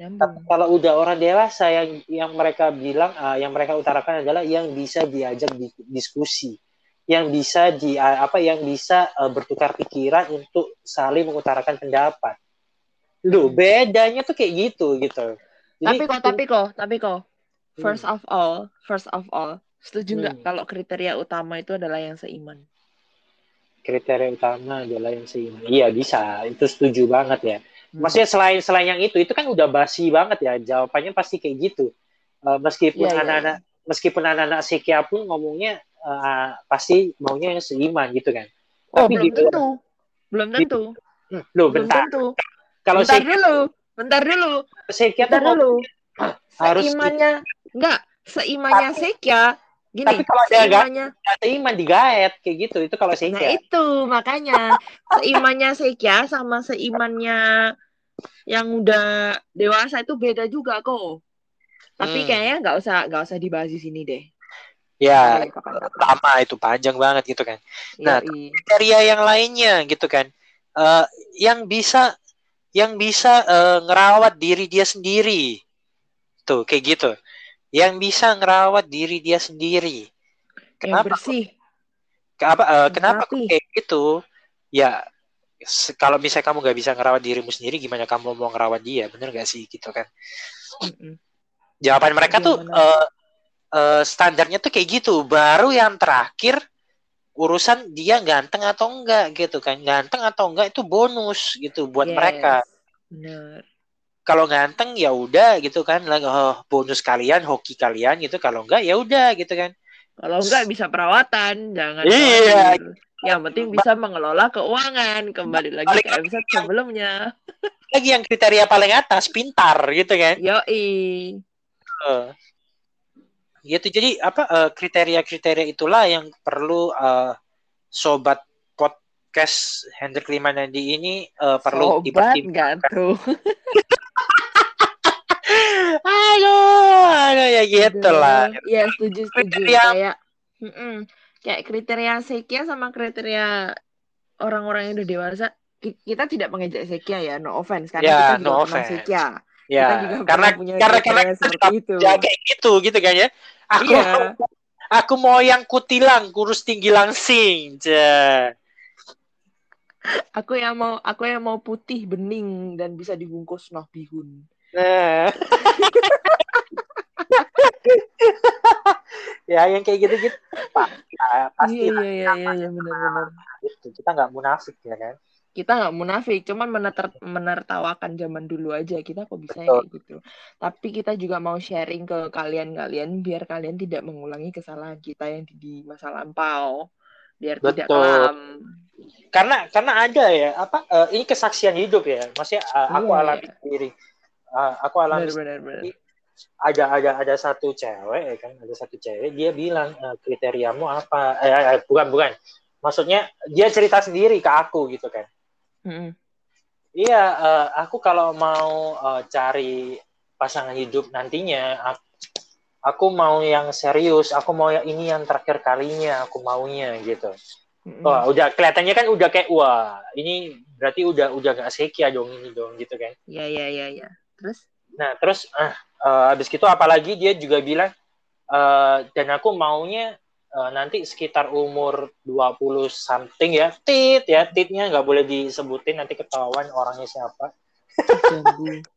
Nyambung kalau udah orang dewasa yang yang mereka bilang uh, yang mereka utarakan adalah yang bisa diajak di, diskusi yang bisa di apa yang bisa uh, bertukar pikiran untuk saling mengutarakan pendapat. Lu bedanya tuh kayak gitu gitu. Jadi, tapi kok tapi kok tapi kok first hmm. of all first of all setuju nggak hmm. kalau kriteria utama itu adalah yang seiman? Kriteria utama adalah yang seiman. Iya bisa, itu setuju banget ya. Hmm. Maksudnya selain selain yang itu itu kan udah basi banget ya jawabannya pasti kayak gitu. Uh, meskipun iya, iya, anak-anak yeah, yeah. meskipun anak-anak psikia pun ngomongnya uh, pasti maunya yang seiman gitu kan. Oh, Tapi belum di, tentu. Belum tentu. Hmm, loh, belum bentar. tentu. Kalau bentar dulu, bentar dulu. Sekia bentar dulu. Harus seimannya enggak, seimannya Tapi, Sekia Gini, tapi kalau seimannya, gak seiman digaet kayak gitu itu kalau Sekia. Nah itu makanya seimannya Sekia sama seimannya yang udah dewasa itu beda juga kok. Tapi hmm. kayaknya nggak usah nggak usah dibahas di sini deh. Ya, lama itu panjang banget gitu kan. Nah, kriteria yang lainnya gitu kan. Uh, yang bisa yang bisa uh, ngerawat diri dia sendiri. Tuh, kayak gitu. Yang bisa ngerawat diri dia sendiri. Kenapa? Yang bersih. Kenapa uh, kenapa kayak gitu? Ya kalau misalnya kamu gak bisa ngerawat dirimu sendiri, gimana kamu mau ngerawat dia? Bener gak sih gitu kan? Jawaban mereka Gimana? tuh uh, uh, standarnya tuh kayak gitu. Baru yang terakhir urusan dia ganteng atau enggak gitu kan. Ganteng atau enggak itu bonus gitu buat yes, mereka. Bener. Kalau ganteng ya udah gitu kan, oh, bonus kalian, hoki kalian gitu. Kalau enggak ya udah gitu kan. Kalau enggak bisa perawatan, jangan. Iya. Yang penting bisa mengelola keuangan. Kembali lagi ke episode sebelumnya. Lagi yang kriteria paling atas, pintar gitu kan. Yoi. Uh, gitu jadi apa eh, kriteria-kriteria itulah yang perlu uh, sobat podcast Hendrik Limanandi ini uh, perlu dipertimbangkan tuh <laughs> ya gitu lah ya setuju setuju kriteria... kayak mm -mm, kayak kriteria sekia sama kriteria orang-orang yang udah dewasa kita tidak mengejek sekia ya no offense karena yeah, kita juga no offense. sekia Ya, karena punya karena karena seperti itu. Ya kayak gitu gitu kan ya. Aku iya. aku mau yang kutilang, kurus tinggi langsing. Ja. Aku yang mau aku yang mau putih bening dan bisa dibungkus noh bihun. Nah. <laughs> ya yang kayak gitu-gitu Pak. Ya, pasti iya, iya, iya, iya, iya, benar-benar. Itu kita nggak munafik ya kan kita nggak munafik, cuman meneter, menertawakan zaman dulu aja kita kok bisa kayak gitu. Tapi kita juga mau sharing ke kalian-kalian biar kalian tidak mengulangi kesalahan kita yang di, di masa lampau, biar Betul. tidak kelam. Karena karena ada ya apa uh, ini kesaksian hidup ya, maksudnya uh, aku yeah. alami sendiri, uh, aku alami sendiri. Ada ada ada satu cewek ya kan, ada satu cewek dia bilang uh, kriteriamu apa? Eh, eh, bukan bukan, maksudnya dia cerita sendiri ke aku gitu kan Hmm. Iya, uh, aku kalau mau uh, cari pasangan hidup nantinya, aku, aku mau yang serius, aku mau yang ini yang terakhir kalinya, aku maunya gitu. Mm-hmm. Wah, udah kelihatannya kan udah kayak wah, ini berarti udah udah gak sekia dong ini dong gitu kan. Iya iya iya iya. Terus? Nah, terus ah uh, habis itu apalagi dia juga bilang uh, dan aku maunya uh, nanti sekitar umur 20 something ya tit ya titnya nggak boleh disebutin nanti ketahuan orangnya siapa. <laughs>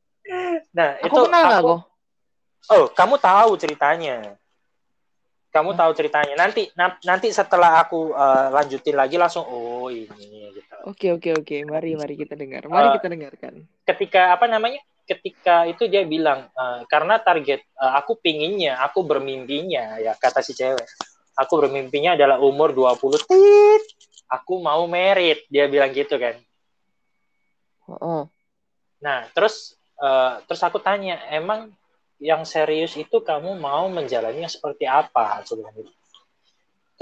Nah aku itu kenal aku, aku oh kamu tahu ceritanya. Kamu tahu ceritanya. Nanti na nanti setelah aku uh, lanjutin lagi langsung oh ini gitu. Oke oke oke. Mari mari kita dengar. Mari uh, kita dengarkan. ketika apa namanya ketika itu dia bilang uh, karena target uh, aku pinginnya aku bermimpinya ya kata si cewek. Aku bermimpinya adalah umur 20 tit. Aku mau merit dia bilang gitu kan. Oh. nah terus uh, terus aku tanya emang yang serius itu kamu mau menjalaninya seperti apa? Sebenarnya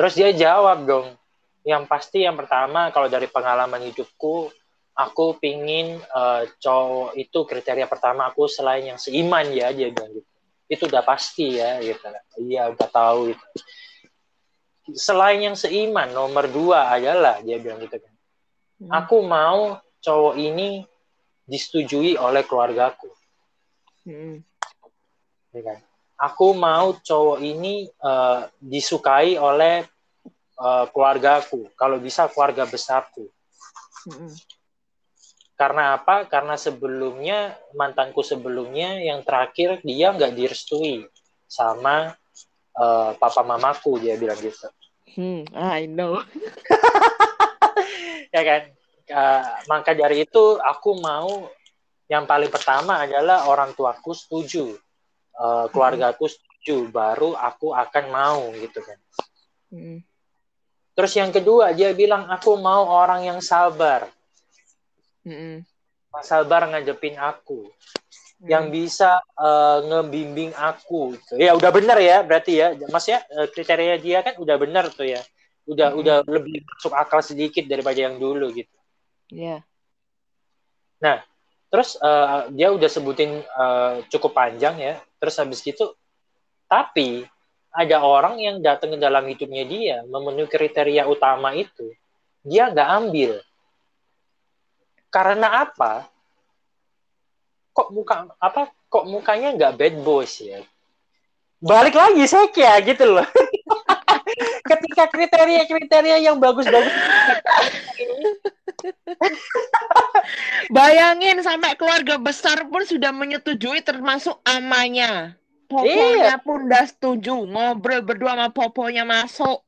terus dia jawab dong yang pasti yang pertama kalau dari pengalaman hidupku aku pingin uh, cowok itu kriteria pertama aku selain yang seiman ya dia bilang gitu itu udah pasti ya gitu iya udah tahu gitu selain yang seiman nomor dua adalah dia bilang gitu kan hmm. aku mau cowok ini disetujui oleh keluargaku Mm-mm. ya kan? Aku mau cowok ini uh, disukai oleh uh, keluargaku, kalau bisa keluarga besarku. Mm-mm. Karena apa? Karena sebelumnya mantanku sebelumnya yang terakhir dia nggak direstui sama uh, papa mamaku dia bilang gitu. Hmm, I know. <laughs> ya kan? Uh, maka dari itu aku mau yang paling pertama adalah orang tuaku setuju, uh, keluargaku setuju, baru aku akan mau gitu kan. Mm. Terus yang kedua dia bilang aku mau orang yang sabar, Mm-mm. sabar ngadepin aku, Mm. yang bisa uh, ngebimbing aku. Gitu. Ya udah benar ya berarti ya, mas ya uh, kriteria dia kan udah benar tuh ya, udah Mm-mm. udah lebih masuk akal sedikit daripada yang dulu gitu. Ya. Nah, terus uh, dia udah sebutin uh, cukup panjang ya. Terus habis gitu, tapi ada orang yang datang ke dalam hidupnya dia memenuhi kriteria utama itu, dia nggak ambil. Karena apa? Kok muka apa? Kok mukanya nggak bad boys ya? Balik lagi saya kayak gitu loh. <laughs> Ketika kriteria-kriteria yang bagus-bagus <laughs> Bayangin sampai keluarga besar pun sudah menyetujui termasuk amanya. Poponya Iya. pun udah setuju. Ngobrol berdua sama poponya masuk.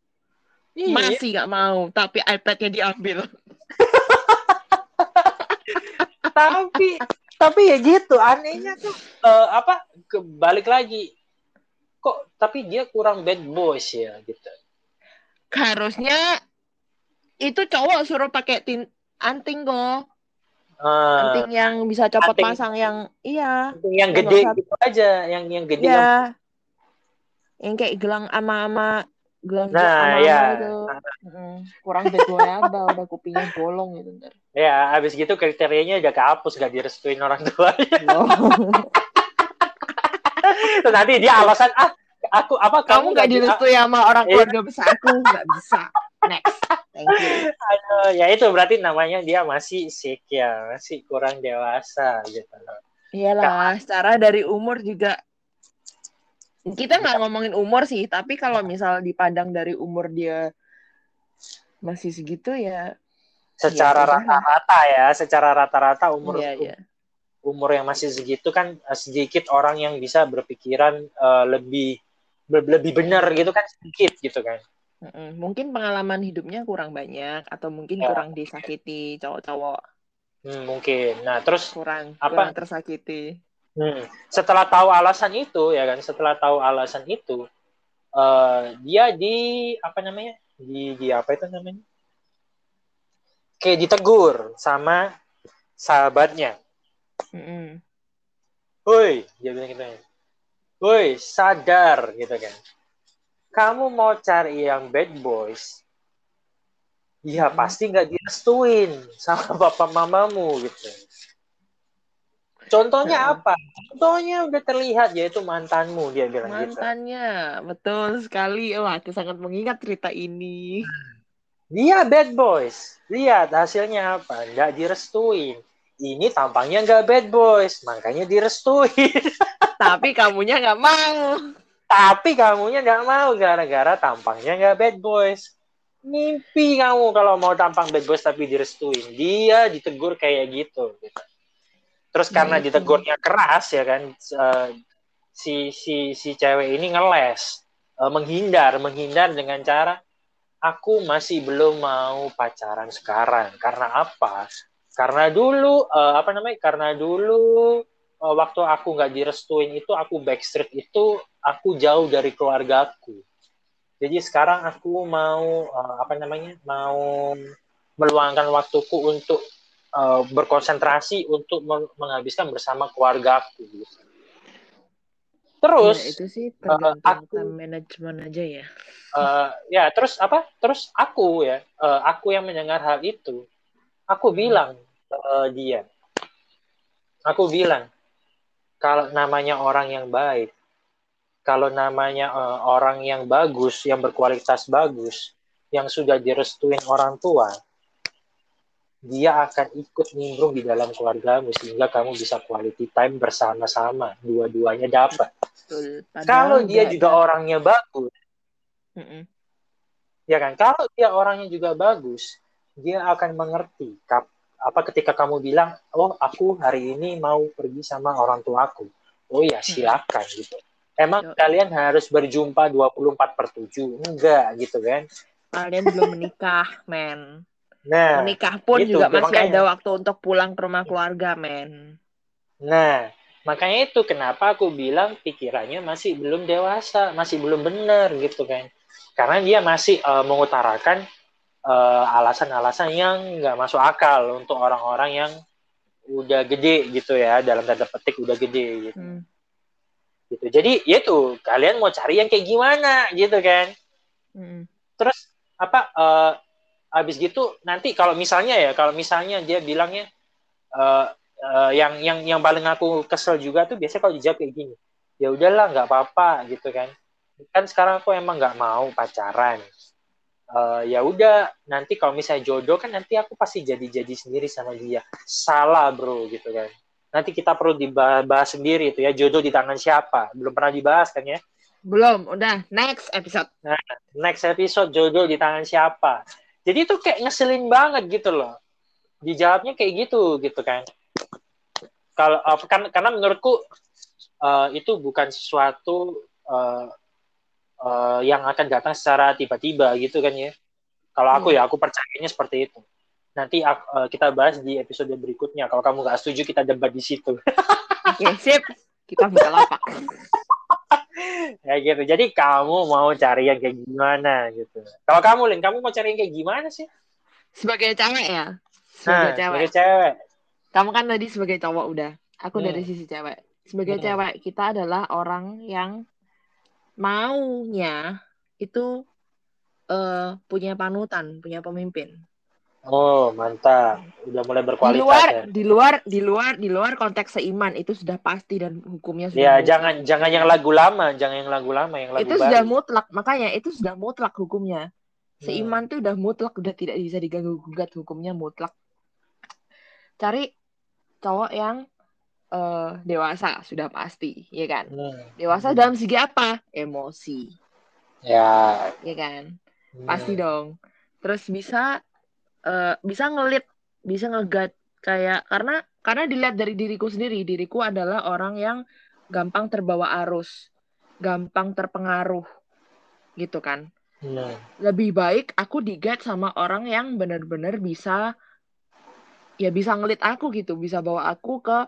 Iya. Masih nggak mau, tapi iPad-nya diambil. Tapi tapi ya gitu anehnya tuh eh, apa kebalik lagi kok tapi dia kurang bad boys ya gitu Harusnya itu cowok suruh pakai tin anting kok. Eh, Anting yang bisa copot anting. pasang yang iya. yang Yang gede gitu aja yang yang gede yang Iya. Yang kayak gelang ama-ama gelang Nah, ya. itu. Mm-mm. Kurang begoyaba udah kupingnya bolong gitu ntar. ya habis gitu kriterianya udah kehapus gak direstuin orang tuanya <laughs> Oh. Terus nanti dia alasan ah aku apa Kamu nggak di- direstui sama orang Iya. keluarga besarku nggak bisa. Next. Thank you. Aduh, ya itu berarti namanya dia masih sick ya masih kurang dewasa gitu loh Iyalah, secara dari umur juga kita nggak ngomongin umur sih, tapi kalau misal dipandang dari umur dia masih segitu ya, secara iya. rata-rata ya secara rata-rata umur iya iya. umur yang masih segitu kan eh, sedikit orang yang bisa berpikiran eh, lebih lebih benar gitu kan sedikit gitu kan. Mungkin pengalaman hidupnya kurang banyak atau mungkin Ya. kurang disakiti cowok-cowok, Hmm, mungkin nah terus kurang Apa? kurang tersakiti. Hmm, setelah tahu alasan itu ya kan setelah tahu alasan itu eh, dia di apa namanya di di apa itu namanya kayak ditegur sama sahabatnya. Woi, dia bilang gitu. Woi, sadar gitu kan. Kamu mau cari yang bad boys, ya pasti nggak direstuin sama <laughs> bapak mamamu gitu. Contohnya Hmm. apa? Contohnya udah terlihat yaitu mantanmu dia bilang gitu. Mantannya, betul sekali. Wah, aku sangat mengingat cerita ini. Dia bad boys. Lihat hasilnya apa? Nggak direstuin. Ini tampangnya nggak bad boys, makanya direstuin. <laughs> Tapi kamunya nggak mau. Tapi kamunya nggak mau gara-gara tampangnya nggak bad boys. Mimpi kamu kalau mau tampang bad boys tapi direstuin. Dia ditegur kayak gitu. gitu. Terus karena itu. ditegurnya keras ya kan, eh, si si si cewek ini ngeles, eh, menghindar, menghindar dengan cara aku masih belum mau pacaran sekarang. Karena apa? Karena dulu eh, apa namanya? Karena dulu waktu aku nggak direstuin itu aku backstreet itu aku jauh dari keluargaku. Jadi sekarang aku mau apa namanya? Mau meluangkan waktuku untuk eh, berkonsentrasi untuk meng- menghabiskan bersama keluargaku. gitu. Terus Ya, itu sih tergantung aku- time management aja ya. eh, ya terus apa? Terus aku ya, eh, aku yang mendengar hal itu, aku bilang ke dia, aku bilang kalau namanya orang yang baik, kalau namanya eh, orang yang bagus, yang berkualitas bagus, yang sudah direstuin orang tua, dia akan ikut nimbrung di dalam keluargamu sehingga kamu bisa quality time bersama-sama. Dua-duanya dapat. Kalau dia juga ada. orangnya bagus. Mm -mm. ya kan? Kalau dia orangnya juga bagus dia akan mengerti kap, apa ketika kamu bilang oh aku hari ini mau pergi sama orang tuaku. Oh ya silakan hmm. gitu. Emang Yo. kalian harus berjumpa 24 per 7 enggak gitu kan? Kalian belum menikah men nah menikah pun gitu, juga masih makanya. ada waktu untuk pulang ke rumah keluarga men nah makanya itu kenapa aku bilang pikirannya masih belum dewasa masih belum benar gitu kan karena dia masih uh, mengutarakan uh, alasan-alasan yang nggak masuk akal untuk orang-orang yang udah gede gitu ya dalam tanda petik udah gede gitu. Hmm. gitu. Jadi ya tuh kalian mau cari yang kayak gimana gitu kan. Hmm. Terus apa uh, habis gitu nanti kalau misalnya ya kalau misalnya dia bilangnya uh, uh, yang yang yang paling aku kesel juga tuh biasanya kalau dijawab kayak gini. Ya udahlah nggak apa-apa gitu kan. Kan sekarang aku emang nggak mau pacaran. Uh, ya udah nanti kalau misalnya jodoh kan nanti aku pasti jadi-jadi sendiri sama dia. Salah bro gitu kan. Nanti kita perlu dibahas sendiri itu ya jodoh di tangan siapa? Belum pernah dibahas kan ya? Belum udah next episode. Nah, next episode jodoh di tangan siapa jadi itu kayak ngeselin banget gitu loh dijawabnya kayak gitu gitu kan kalau uh, kan karena menurutku uh, itu bukan sesuatu uh, uh, yang akan datang secara tiba-tiba gitu kan ya. Kalau aku hmm. ya, aku percayanya seperti itu. Nanti uh, kita bahas di episode berikutnya. Kalau kamu nggak setuju, kita debat di situ. Oke, sip. Kita buka lapak. <laughs> <laughs> ya gitu. Jadi kamu mau cari yang kayak gimana gitu. Kalau kamu, Lin, kamu mau cari yang kayak gimana sih? Sebagai cewek ya? Sebagai nah, cewek. Sebagai cewek. Kamu kan tadi sebagai cowok udah. Aku hmm. dari sisi cewek. Sebagai hmm. cewek, kita adalah orang yang maunya itu uh, punya panutan, punya pemimpin. Oh, mantap. Udah mulai berkualitas di luar, ya. Di luar, di luar, di luar konteks seiman itu sudah pasti dan hukumnya sudah. Ya, jangan jangan yang lagu lama, jangan yang lagu lama, yang lagu Itu baru. sudah mutlak, makanya itu sudah mutlak hukumnya. Seiman hmm. tuh udah mutlak, udah tidak bisa diganggu gugat hukumnya mutlak. Cari cowok yang uh, dewasa sudah pasti, ya kan? Hmm. Dewasa dalam segi apa? Emosi. Ya. Ya kan? Hmm. Pasti dong. Terus bisa uh, bisa ngelit, bisa ngegat kayak karena karena dilihat dari diriku sendiri, diriku adalah orang yang gampang terbawa arus, gampang terpengaruh, gitu kan? Hmm. Lebih baik aku digat sama orang yang benar-benar bisa ya bisa ngelit aku gitu, bisa bawa aku ke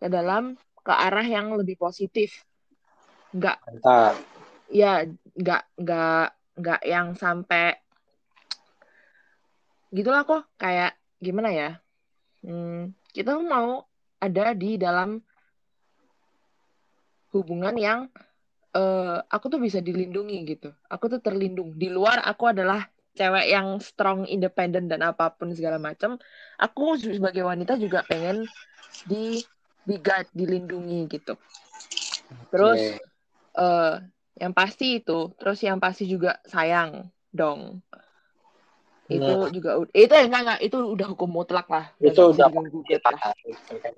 ke dalam ke arah yang lebih positif nggak Mantap. ya nggak nggak nggak yang sampai gitulah kok kayak gimana ya hmm, kita mau ada di dalam hubungan yang uh, aku tuh bisa dilindungi gitu aku tuh terlindung di luar aku adalah cewek yang strong independen dan apa pun segala macam aku sebagai wanita juga pengen di di guide, dilindungi gitu. Terus okay. uh, eh, yang pasti itu, terus yang pasti juga sayang dong. Itu nah. juga itu enggak enggak itu udah hukum mutlak lah. Itu udah gugat lah.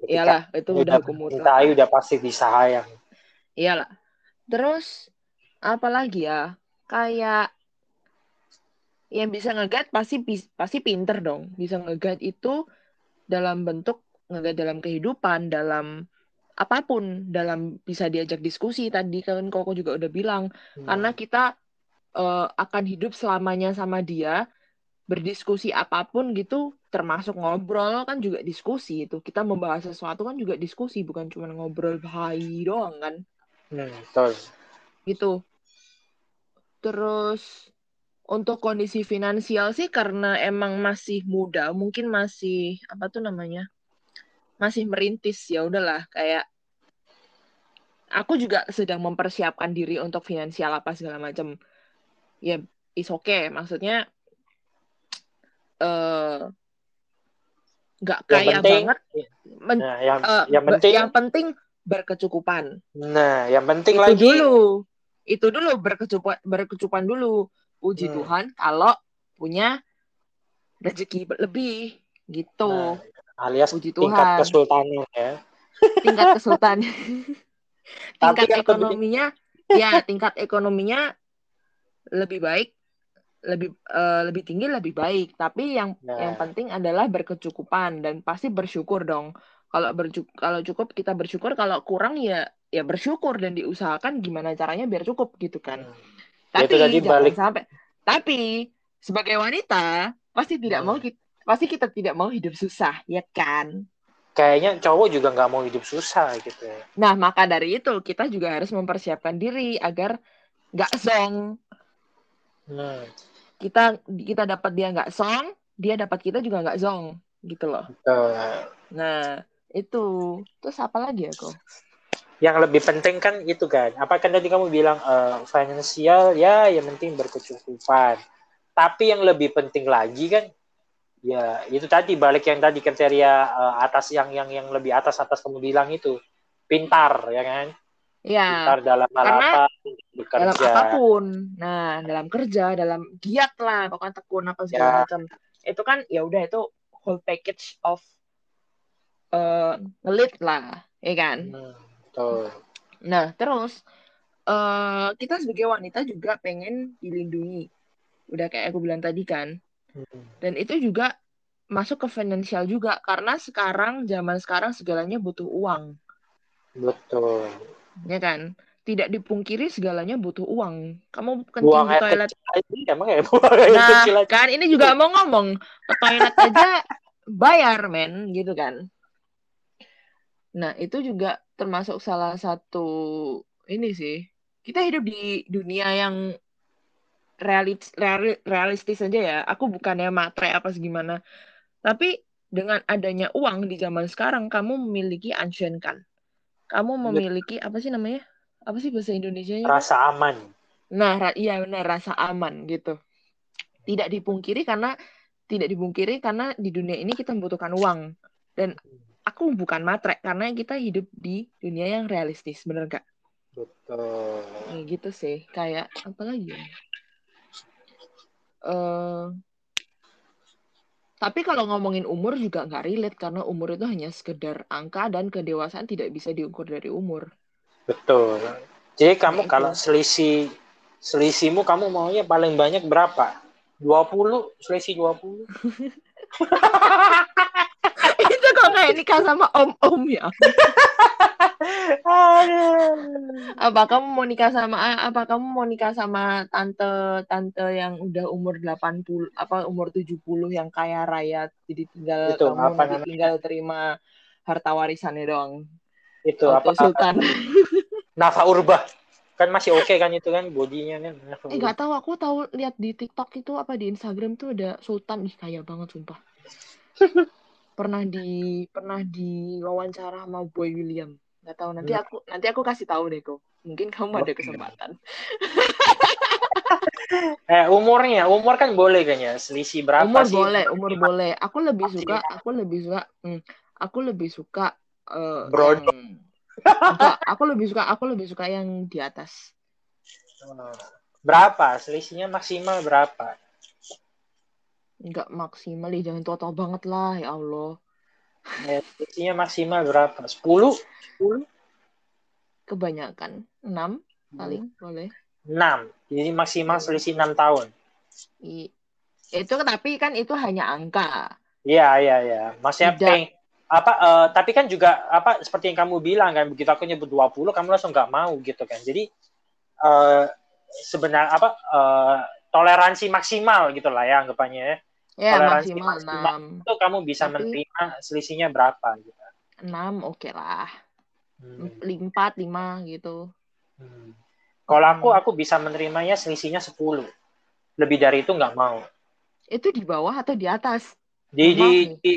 Iyalah, itu udah, udah hukum mutlak. Kita udah pasti disayang. Iyalah. Terus apalagi ya? Kayak yang bisa ngegat pasti pasti pinter dong. Bisa ngegat itu dalam bentuk nggak dalam kehidupan dalam apa pun dalam bisa diajak diskusi tadi kan koko juga udah bilang hmm. karena kita uh, akan hidup selamanya sama dia berdiskusi apa pun gitu termasuk ngobrol kan juga diskusi itu. Kita membahas sesuatu kan juga diskusi bukan cuma ngobrol hai doang kan. Hmm, betul. Gitu. Terus untuk kondisi finansial sih karena emang masih muda mungkin masih apa tuh namanya masih merintis ya udahlah kayak aku juga sedang mempersiapkan diri untuk finansial apa segala macam. Ya is okay maksudnya uh, nggak kaya penting, banget men, nah, yang, uh, yang penting yang penting berkecukupan nah yang penting itu lagi dulu itu dulu berkecukupan berkecukupan dulu puji hmm. Tuhan kalau punya rezeki lebih Gitu. Nah, alias Puji tingkat Tuhan. kesultanan ya. Tingkat kesultan. <laughs> Tapi tingkat lebih- ekonominya ya tingkat ekonominya lebih baik lebih eh, lebih tinggi lebih baik tapi yang Nah. yang penting adalah berkecukupan dan pasti bersyukur dong kalau kalau cukup kita bersyukur kalau kurang ya ya bersyukur dan diusahakan gimana caranya biar cukup gitu kan Hmm. tapi Itu tadi jangan balik- sampai tapi sebagai wanita pasti tidak Hmm. mau kita pasti kita tidak mau hidup susah ya kan Kayaknya cowok juga nggak mau hidup susah gitu. ya. Nah, maka dari itu kita juga harus mempersiapkan diri agar nggak song. Hmm. Kita kita dapat dia nggak song, dia dapat kita juga nggak zong, gitu loh. Betul. Nah, itu. Terus apa lagi ya, kok? Yang lebih penting kan itu kan. Apa kan tadi kamu bilang eh, finansial ya yang penting berkecukupan. Tapi yang lebih penting lagi kan ya itu tadi balik yang tadi kriteria eh, atas yang yang yang lebih atas atas kamu bilang itu pintar ya kan Ya, pintar dalam hal karena apa dalam bekerja apa pun. Nah, dalam kerja, dalam giat lah, pokoknya tekun apa segala Ya. macam. Itu kan ya udah itu whole package of eh ngelit lah, ya kan? Hmm, betul Nah, terus eh kita sebagai wanita juga pengen dilindungi. Udah kayak aku bilang tadi kan. Hmm, Dan itu juga masuk ke finansial juga karena sekarang zaman sekarang segalanya butuh uang, betul ya kan? Tidak dipungkiri segalanya butuh uang. Kamu kencing di toilet. kecil emang ya <laughs> Nah, kecil aja kan ini juga mau ngomong ke toilet aja bayar, men, gitu kan. Nah, itu juga termasuk salah satu ini sih. Kita hidup di dunia yang realis, reali- realistis aja ya. Aku bukannya matre apa segimana. Tapi dengan adanya uang di zaman sekarang, kamu memiliki anshen kan. Kamu memiliki apa sih namanya? Apa sih bahasa Indonesianya? rasa aman Nah, ra- iya benar rasa aman gitu. Tidak dipungkiri karena tidak dipungkiri karena di dunia ini kita membutuhkan uang. Dan aku bukan matre karena kita hidup di dunia yang realistis, bener gak? betul Kayak gitu sih. Kayak apa lagi ya? Eh, tapi kalau ngomongin umur juga nggak relate karena umur itu hanya sekedar angka dan kedewasaan tidak bisa diukur dari umur. Betul. Jadi kamu kalau itu. selisih selisihmu kamu maunya paling banyak berapa? 20, selisih 20. <laughs> itu kok kayak nikah sama om-om ya? <laughs> Apa kamu mau nikah sama apa kamu mau nikah sama tante tante yang udah umur 80 apa umur 70 yang kaya raya jadi tinggal Itu, kamu apa nanti tinggal terima harta warisannya doang. Itu Auto apa? Sultan. Nafa Urbah. Kan masih oke kan itu kan bodinya kan. Eh tahu aku tahu lihat di TikTok itu apa di Instagram tuh ada Sultan ih kaya banget sumpah. <laughs> pernah di pernah di wawancara sama Boy William. Nggak tahu nanti Hmm. aku nanti aku kasih tahu deh kok. Mungkin kamu ada kesempatan. <laughs> Eh umurnya, umur kan boleh kayaknya. Selisih berapa umur sih? boleh, umur boleh. Aku lebih suka, ya. aku lebih suka, hmm, aku lebih suka eh, Bro. yang Enggak, aku lebih suka, aku lebih suka yang di atas. Hmm. Berapa? Selisihnya maksimal berapa? Enggak maksimal, ih, jangan tua-tua banget lah, ya Allah. Selisihnya maksimal berapa? 10? 10? Kebanyakan, 6 Hmm. paling boleh. 6. Jadi maksimal selisih 6 tahun. I- itu tapi kan itu hanya angka. Iya, iya, iya. Maksudnya Tidak. peng, apa eh, tapi kan juga apa seperti yang kamu bilang kan begitu aku nyebut 20 kamu langsung nggak mau gitu kan. Jadi eh sebenarnya apa eh, toleransi maksimal gitu lah ya anggapannya ya. Ya, Toleransi maksimal maksimal. 6. Itu kamu bisa Tapi- menerima selisihnya berapa gitu. 6 oke lah. Hmm. 4, 5 gitu. Hmm. Kalau aku Hmm. aku bisa menerimanya selisihnya 10. Lebih dari itu nggak mau. Itu di bawah atau di atas? Di di, di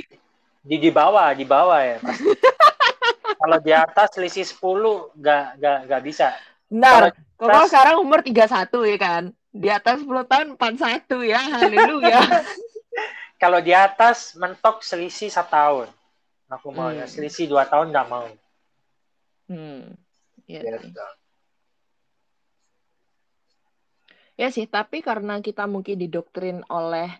di di bawah, di bawah ya pasti. <laughs> Kalau di atas selisih 10 nggak nggak nggak bisa. Benar. Kalau Kalau atas- sekarang umur 31 ya kan. Di atas 10 tahun 41 ya. Haleluya. <laughs> Kalau di atas mentok selisih satu tahun. Aku mau Hmm. selisih dua tahun nggak mau. hmm. Iya sih. Ya sih, tapi karena kita mungkin didoktrin oleh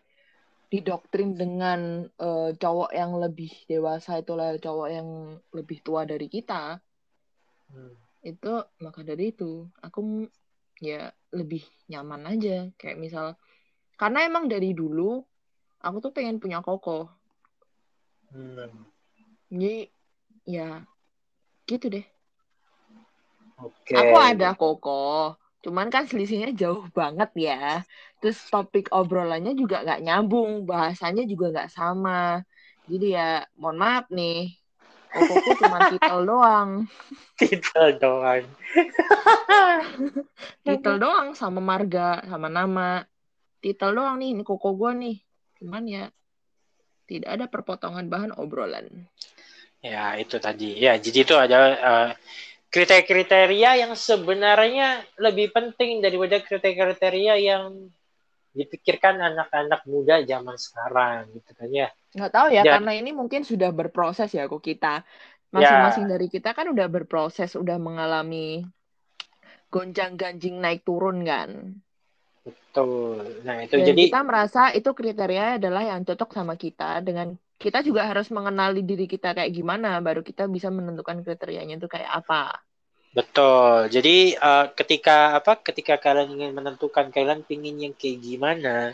didoktrin dengan uh, cowok yang lebih dewasa itu lah cowok yang lebih tua dari kita hmm. itu maka dari itu aku ya lebih nyaman aja kayak misal karena emang dari dulu aku tuh pengen punya koko hmm. jadi ya gitu deh okay. aku ada koko Cuman kan selisihnya jauh banget ya. Terus topik obrolannya juga nggak nyambung, bahasanya juga nggak sama. Jadi ya mohon maaf nih, Kokoku cuma <laughs> titel doang. Titel doang. titel doang sama marga, sama nama. Titel doang nih, ini koko gue nih. Cuman ya tidak ada perpotongan bahan obrolan. Ya, itu tadi. Ya, jadi itu ada uh, kriteria-kriteria yang sebenarnya lebih penting daripada kriteria-kriteria yang dipikirkan anak-anak muda zaman sekarang gitu kan ya. Nggak tahu ya, ya karena ini mungkin sudah berproses ya kok kita. Masing-masing ya. dari kita kan udah berproses, udah mengalami gonjang-ganjing naik turun kan. Betul. Nah, itu Dan jadi kita merasa itu kriteria adalah yang cocok sama kita dengan kita juga harus mengenali diri kita kayak gimana baru kita bisa menentukan kriterianya itu kayak apa. Betul. Jadi uh, ketika apa ketika kalian ingin menentukan kalian pingin yang kayak gimana,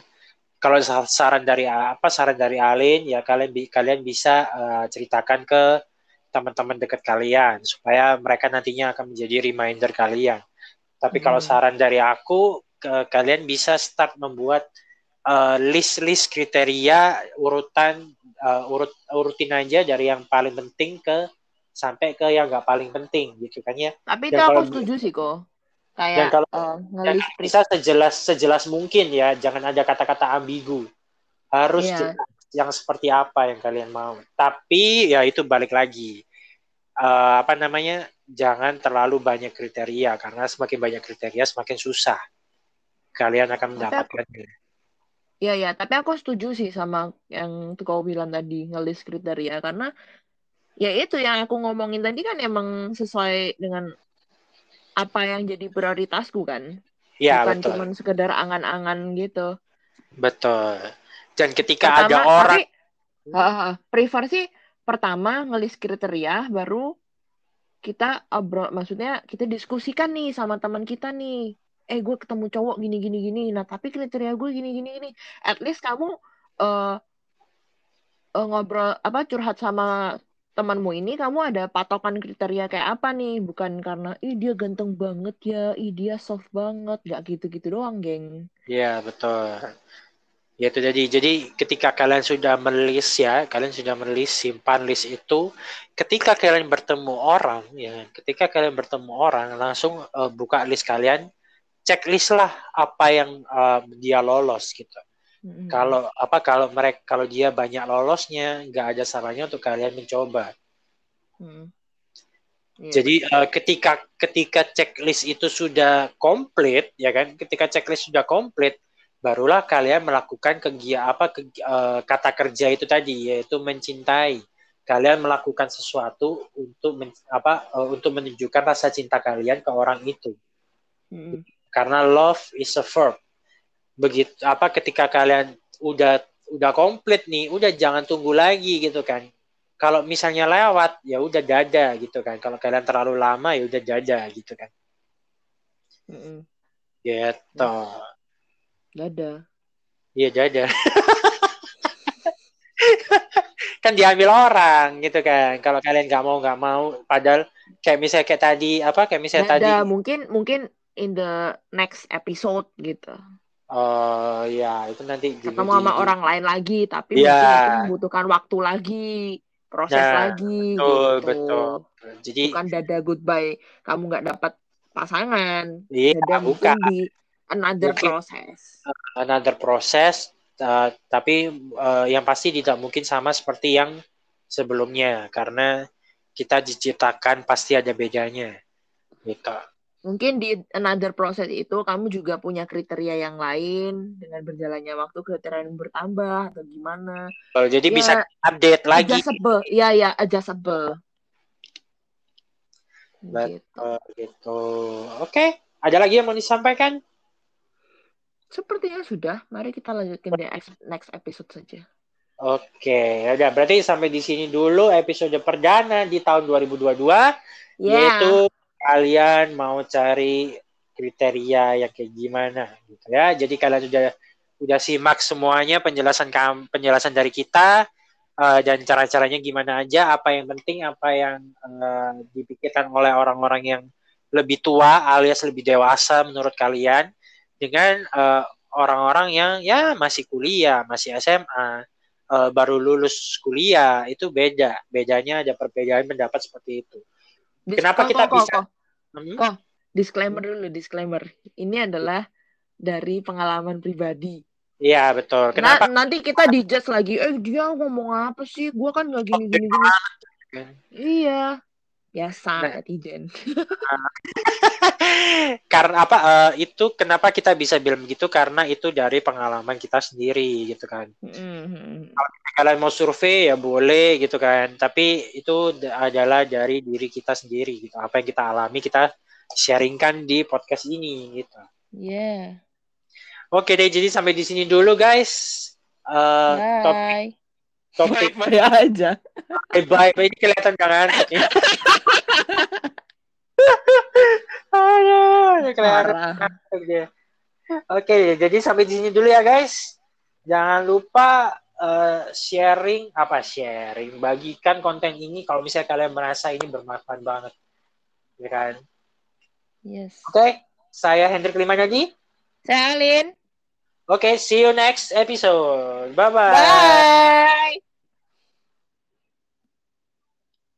kalau saran dari apa saran dari Alin ya kalian kalian bisa uh, ceritakan ke teman-teman dekat kalian supaya mereka nantinya akan menjadi reminder kalian. Tapi hmm. kalau saran dari aku ke, kalian bisa start membuat uh, list-list kriteria urutan uh, urut urutin aja dari yang paling penting ke sampai ke yang nggak paling penting gitu kan ya. Tapi itu aku setuju sih kok. Kayak kalau, uh, ngelis bisa sejelas sejelas mungkin ya, jangan ada kata-kata ambigu. Harus yeah. jelas yang seperti apa yang kalian mau. Tapi ya itu balik lagi. Uh, apa namanya? Jangan terlalu banyak kriteria karena semakin banyak kriteria semakin susah kalian akan mendapatkannya. Iya ya, tapi aku setuju sih sama yang kau bilang tadi ngelis kriteria karena ya itu yang aku ngomongin tadi kan emang sesuai dengan apa yang jadi prioritasku kan. Iya Bukan betul. cuma sekedar angan-angan gitu. Betul. Dan ketika pertama, ada orang tapi, uh, prefer sih pertama ngelis kriteria baru kita obrol maksudnya kita diskusikan nih sama teman kita nih eh gue ketemu cowok gini gini gini. Nah tapi kriteria gue gini gini gini. At least kamu uh, uh, ngobrol apa curhat sama temanmu ini kamu ada patokan kriteria kayak apa nih? Bukan karena ih dia ganteng banget ya ih dia soft banget. Gak gitu-gitu doang geng. Iya betul. Ya itu jadi. Jadi ketika kalian sudah menulis ya kalian sudah menulis simpan list itu ketika kalian bertemu orang ya ketika kalian bertemu orang langsung uh, buka list kalian checklist lah apa yang uh, dia lolos gitu. Mm-hmm. Kalau apa kalau mereka kalau dia banyak lolosnya, nggak ada salahnya untuk kalian mencoba. Mm. Yeah. Jadi uh, ketika ketika checklist itu sudah komplit, ya kan? Ketika checklist sudah komplit, barulah kalian melakukan kegiatan apa ke, uh, kata kerja itu tadi, yaitu mencintai. Kalian melakukan sesuatu untuk men, apa uh, untuk menunjukkan rasa cinta kalian ke orang itu. Mm karena love is a verb. Begitu apa ketika kalian udah udah komplit nih, udah jangan tunggu lagi gitu kan. Kalau misalnya lewat ya udah dada gitu kan. Kalau kalian terlalu lama ya udah dada gitu kan. Mm -mm. Gitu. Dada. Iya dada. <laughs> kan diambil orang gitu kan kalau kalian nggak mau nggak mau padahal kayak misalnya kayak tadi apa kayak misalnya Dada, tadi mungkin mungkin in the next episode gitu. Oh ya, itu nanti ketemu sama orang lain lagi, tapi yeah. mungkin itu membutuhkan waktu lagi, proses nah, lagi. Betul, gitu. betul. Jadi bukan dada goodbye, kamu nggak dapat pasangan. Iya, dada bukan. di another mungkin, process. Another process, uh, tapi uh, yang pasti tidak mungkin sama seperti yang sebelumnya, karena kita diciptakan pasti ada bedanya. Gitu mungkin di another process itu kamu juga punya kriteria yang lain dengan berjalannya waktu kriteria yang bertambah atau gimana. Oh, jadi ya, bisa update lagi. Adjustable, ya ya adjustable. Betul gitu. gitu. Oke, ada lagi yang mau disampaikan? Sepertinya sudah. Mari kita lanjutkan di next episode saja. Oke, ya udah berarti sampai di sini dulu episode perdana di tahun 2022 yeah. yaitu kalian mau cari kriteria yang kayak gimana gitu ya. Jadi kalian sudah udah simak semuanya penjelasan penjelasan dari kita uh, dan cara-caranya gimana aja, apa yang penting, apa yang uh, dipikirkan oleh orang-orang yang lebih tua alias lebih dewasa menurut kalian dengan uh, orang-orang yang ya masih kuliah, masih SMA, uh, baru lulus kuliah itu beda. Bedanya ada perbedaan pendapat seperti itu. Kenapa kok, kita kok, bisa? Kok, hmm? kok, disclaimer dulu, disclaimer. Ini adalah dari pengalaman pribadi. Iya betul. Kenapa? Nah, nanti kita dijudge lagi. Eh dia ngomong apa sih? Gua kan nggak gini gini gini. Iya. Biasa nah, netizen. <laughs> karena apa? Uh, itu kenapa kita bisa bilang begitu? Karena itu dari pengalaman kita sendiri gitu kan. Mm-hmm. Kalau kalian mau survei ya boleh gitu kan. Tapi itu adalah dari diri kita sendiri gitu. Apa yang kita alami kita sharingkan di podcast ini gitu. Yeah. Oke deh, jadi sampai di sini dulu guys. Uh, Bye. Topik bye, <laughs> -bye aja. Bye bye, bye. ini kelihatan kan? <laughs> Aduh, kelihatan. Oke, jadi sampai di sini dulu ya guys. Jangan lupa uh, sharing apa sharing, bagikan konten ini kalau misalnya kalian merasa ini bermanfaat banget, ya kan? Yes. Oke, okay, saya Hendrik Limanyaji. Saya Alin. Oke, okay, see you next episode. Bye-bye. Bye.